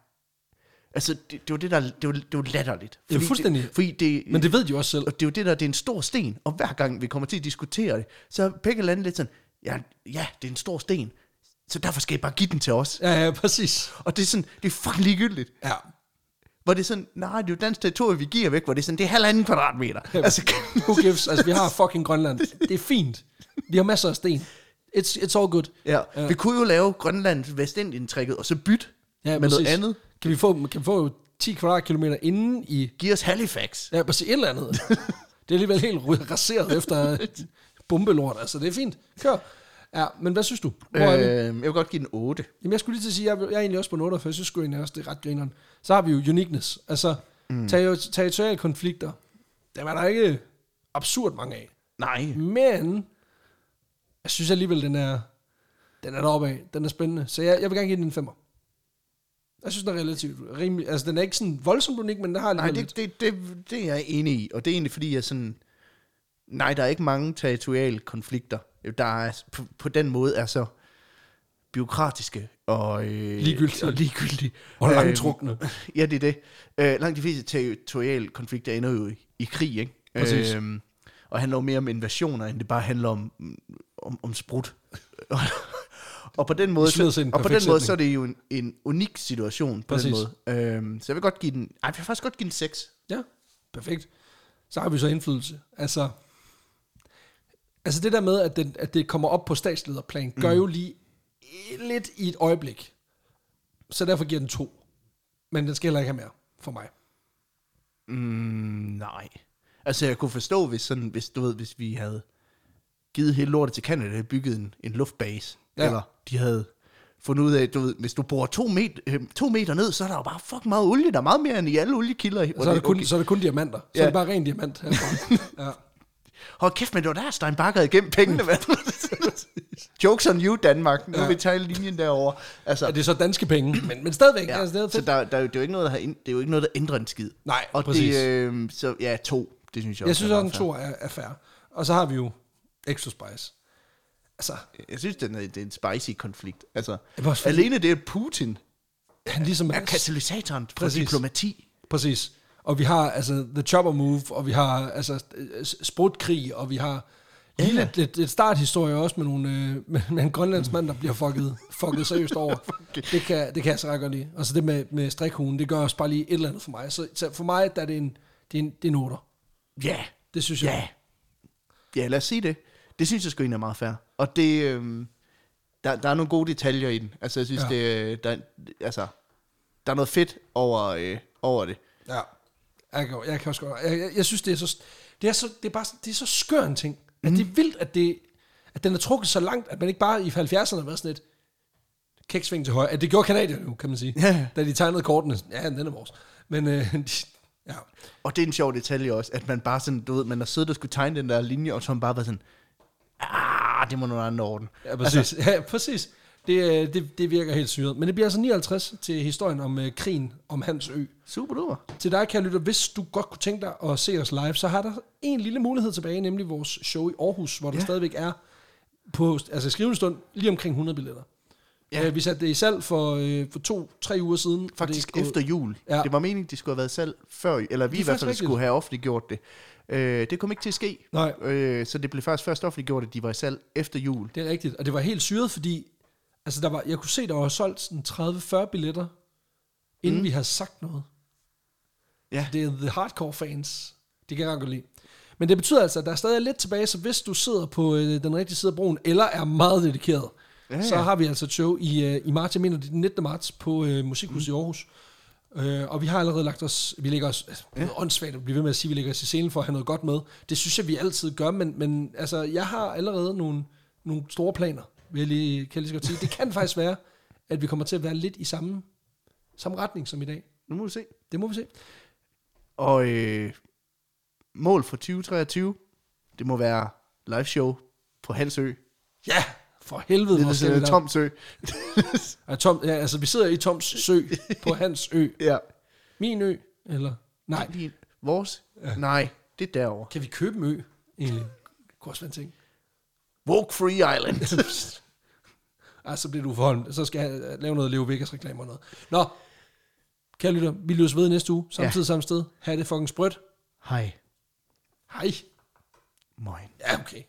Altså, det, det var det, der, det var, det var latterligt. Ja, fuldstændig. Det, fordi det, Men det ved de også selv. og det er jo det der, det er en stor sten, og hver gang vi kommer til at diskutere det, så er begge lande lidt sådan, ja, ja, det er en stor sten, så derfor skal I bare give den til os. Ja, ja, præcis. Og det er sådan, det er fucking ligegyldigt. Ja. Hvor det er sådan, nej, det er jo dansk territorium, vi giver væk, hvor det er sådan, det er halvanden kvadratmeter. altså, Who gives? Altså, vi har fucking Grønland. Det er fint. Vi har masser af sten. It's, it's all good. ja, vi kunne jo lave Grønland Vestindien-trækket, og så bytte Ja, med noget præcis. andet. Kan vi få, kan vi få 10 kvadratkilometer inden i... Giv os Halifax. Ja, præcis et eller andet. det er alligevel helt raseret efter bombelort. Altså, det er fint. Kør. Ja, men hvad synes du? Hvor? Øh, jeg vil godt give den 8. Jamen, jeg skulle lige til at sige, jeg, jeg er egentlig også på noter, for jeg synes sgu egentlig også, det er ret grineren. Så har vi jo uniqueness. Altså, mm. territoriale konflikter. Der var der ikke absurd mange af. Nej. Men, jeg synes alligevel, den er, den er deroppe af. Den er spændende. Så jeg, jeg vil gerne give den en femmer. Jeg synes, den er relativt rimelig. Altså, den er ikke sådan voldsomt unik, men den har Nej, det, det, det, det er jeg enig i, og det er egentlig fordi, jeg sådan... Nej, der er ikke mange territoriale konflikter, der er, på, på den måde er så byråkratiske og, øh, Ligegyldige. og ligegyldige. Og Øhm, langtrukne. Ja, det er det. Øh, langt de fleste territoriale konflikter ender jo i, i krig, ikke? Præcis. Øhm, og handler jo mere om invasioner, end det bare handler om, om, om sprut. og på den måde, så, og på den måde så er det jo en, en unik situation på Præcis. den måde. Øhm, så jeg vil godt give den, ej, jeg vil faktisk godt give den 6. Ja, perfekt. Så har vi så indflydelse. Altså, altså det der med, at, den, at det kommer op på statslederplan, gør jo lige lidt i et øjeblik. Så derfor giver den to. Men den skal heller ikke have mere for mig. Mm, nej. Altså, jeg kunne forstå, hvis, sådan, hvis, du ved, hvis vi havde givet hele lortet til Canada og bygget en, en luftbase, Ja. eller de havde fundet ud af, du ved, hvis du borer to, met, øh, to meter ned, så er der jo bare fucking meget olie. Der er meget mere end i alle oliekilder. Og så er, det kun, så er det kun diamanter. Så Ja. er det bare ren diamant. ja. Hold kæft, men det var der, Stein Bakker igennem pengene? Jokes on you, Danmark. Nu Ja. vi tage linjen derover. Altså, ja, det er så danske penge, men, men stadigvæk. Ja. Altså, det er så der, der, er jo- det er jo ikke noget, der har ind, det er jo ikke noget, der ændrer en skid. Nej, og præcis. det, øh, så ja, to. Det synes jeg, Jeg også synes en to er, er fair. Og så har vi jo Extra Spice. Altså. Jeg synes, det er, det er en spicy konflikt. Altså, fordi- alene det, at Putin han ligesom er katalysatoren for Præcis. diplomati. Præcis. Og vi har altså The Chopper Move, og vi har altså sprutkrig, og vi har Ja. lige lidt, lidt, lidt starthistorie også med, nogle, øh, med, med en grønlandsk mand, der bliver fucket, fucket seriøst over. det, kan, det kan jeg så ret godt lide. Og så det med, med strikhugen, det gør også bare lige et eller andet for mig. Så, så for mig, der er det en, det er en, det er en otter. Ja, Det synes jeg. ja. Ja, lad os sige det. Det synes jeg sgu egentlig er meget fair. Og det, øh, der, der er nogle gode detaljer i den. Altså, jeg synes, Ja. det, der, altså, der er noget fedt over, øh, over det. Ja. Jeg kan, jeg kan også godt. Jeg, jeg, jeg synes, det er så... Det er, så, det er bare det er så skør en ting. At det er vildt, at, det, at den er trukket så langt, at man ikke bare i 70'erne har været sådan et kæksving til højre. At det gjorde kanadierne jo, kan man sige. Ja. Da de tegnede kortene. Ja, den er vores. Men øh, de, ja. Og det er en sjov detalje også, at man bare sådan, du ved, man har siddet og skulle tegne den der linje, og så har man bare været sådan, ah, det må nogle andre orden. Ja, præcis. Altså, ja, præcis. Det, øh, det, det virker helt syret. Men det bliver altså 59 til historien om øh, krigen om Hans Ø. Super duper. Til dig, kære lytter, hvis du godt kunne tænke dig at se os live, så har der en lille mulighed tilbage, nemlig vores show i Aarhus, hvor der Ja. stadigvæk er på altså skrivende stund lige omkring 100 billetter. Ja. Ja. vi satte det i salg for, øh, for to-tre uger siden. Faktisk det er efter jul. Ja. Det var meningen, de skulle have været salg før, eller vi i hvert fald rigtigt. skulle have offentliggjort det. Øh, det kom ikke til at ske, Nej, øh, så det blev først først offentliggjort, at de var i salg efter jul. det er rigtigt. Og det var helt syret, fordi altså, der var, jeg kunne se, der var solgt sådan 30-40 billetter, inden Mm. vi havde sagt noget. Ja. Det er the hardcore fans. Det kan jeg godt lide. Men det betyder altså, at der er stadig lidt tilbage, så hvis du sidder på øh, den rigtige side af broen, eller er meget dedikeret, Ja, ja, så har vi altså et show i, øh, i marts, jeg mener det er den 19. marts, på øh, Musikhuset mm. i Aarhus. Øh, og vi har allerede lagt os, vi lægger os, altså, ja. åndssvagt at blive ved med at sige, at vi lægger os i scenen for at have noget godt med. Det synes jeg, vi altid gør, men, men altså, jeg har allerede nogle, nogle store planer, vil jeg lige, kan jeg lige godt sige. Det kan faktisk være, at vi kommer til at være lidt i samme, samme retning som i dag. Nu må vi se. Det må vi se. Og øh, mål for 2023, det må være live show på Hansø. Ja, for helvede, Det hvor skal sådan vi en der. tom sø. Ja, Tom, ja, altså, vi sidder i Toms sø, på hans ø. ja. Min ø, eller? Nej, Lige- Vores? Ja. Nej, det er derovre. kan vi købe en ø, egentlig? Det kunne også være en ting. Walk Free Island. Ej, så bliver du forholdt. Så skal jeg lave noget Leo Vegas reklamer og noget. Nå, kære lytter, vi lyttes ved næste uge. Samtidig samme sted. Ha' det fucking sprødt. Hej. Hej. Moin. Ja, okay.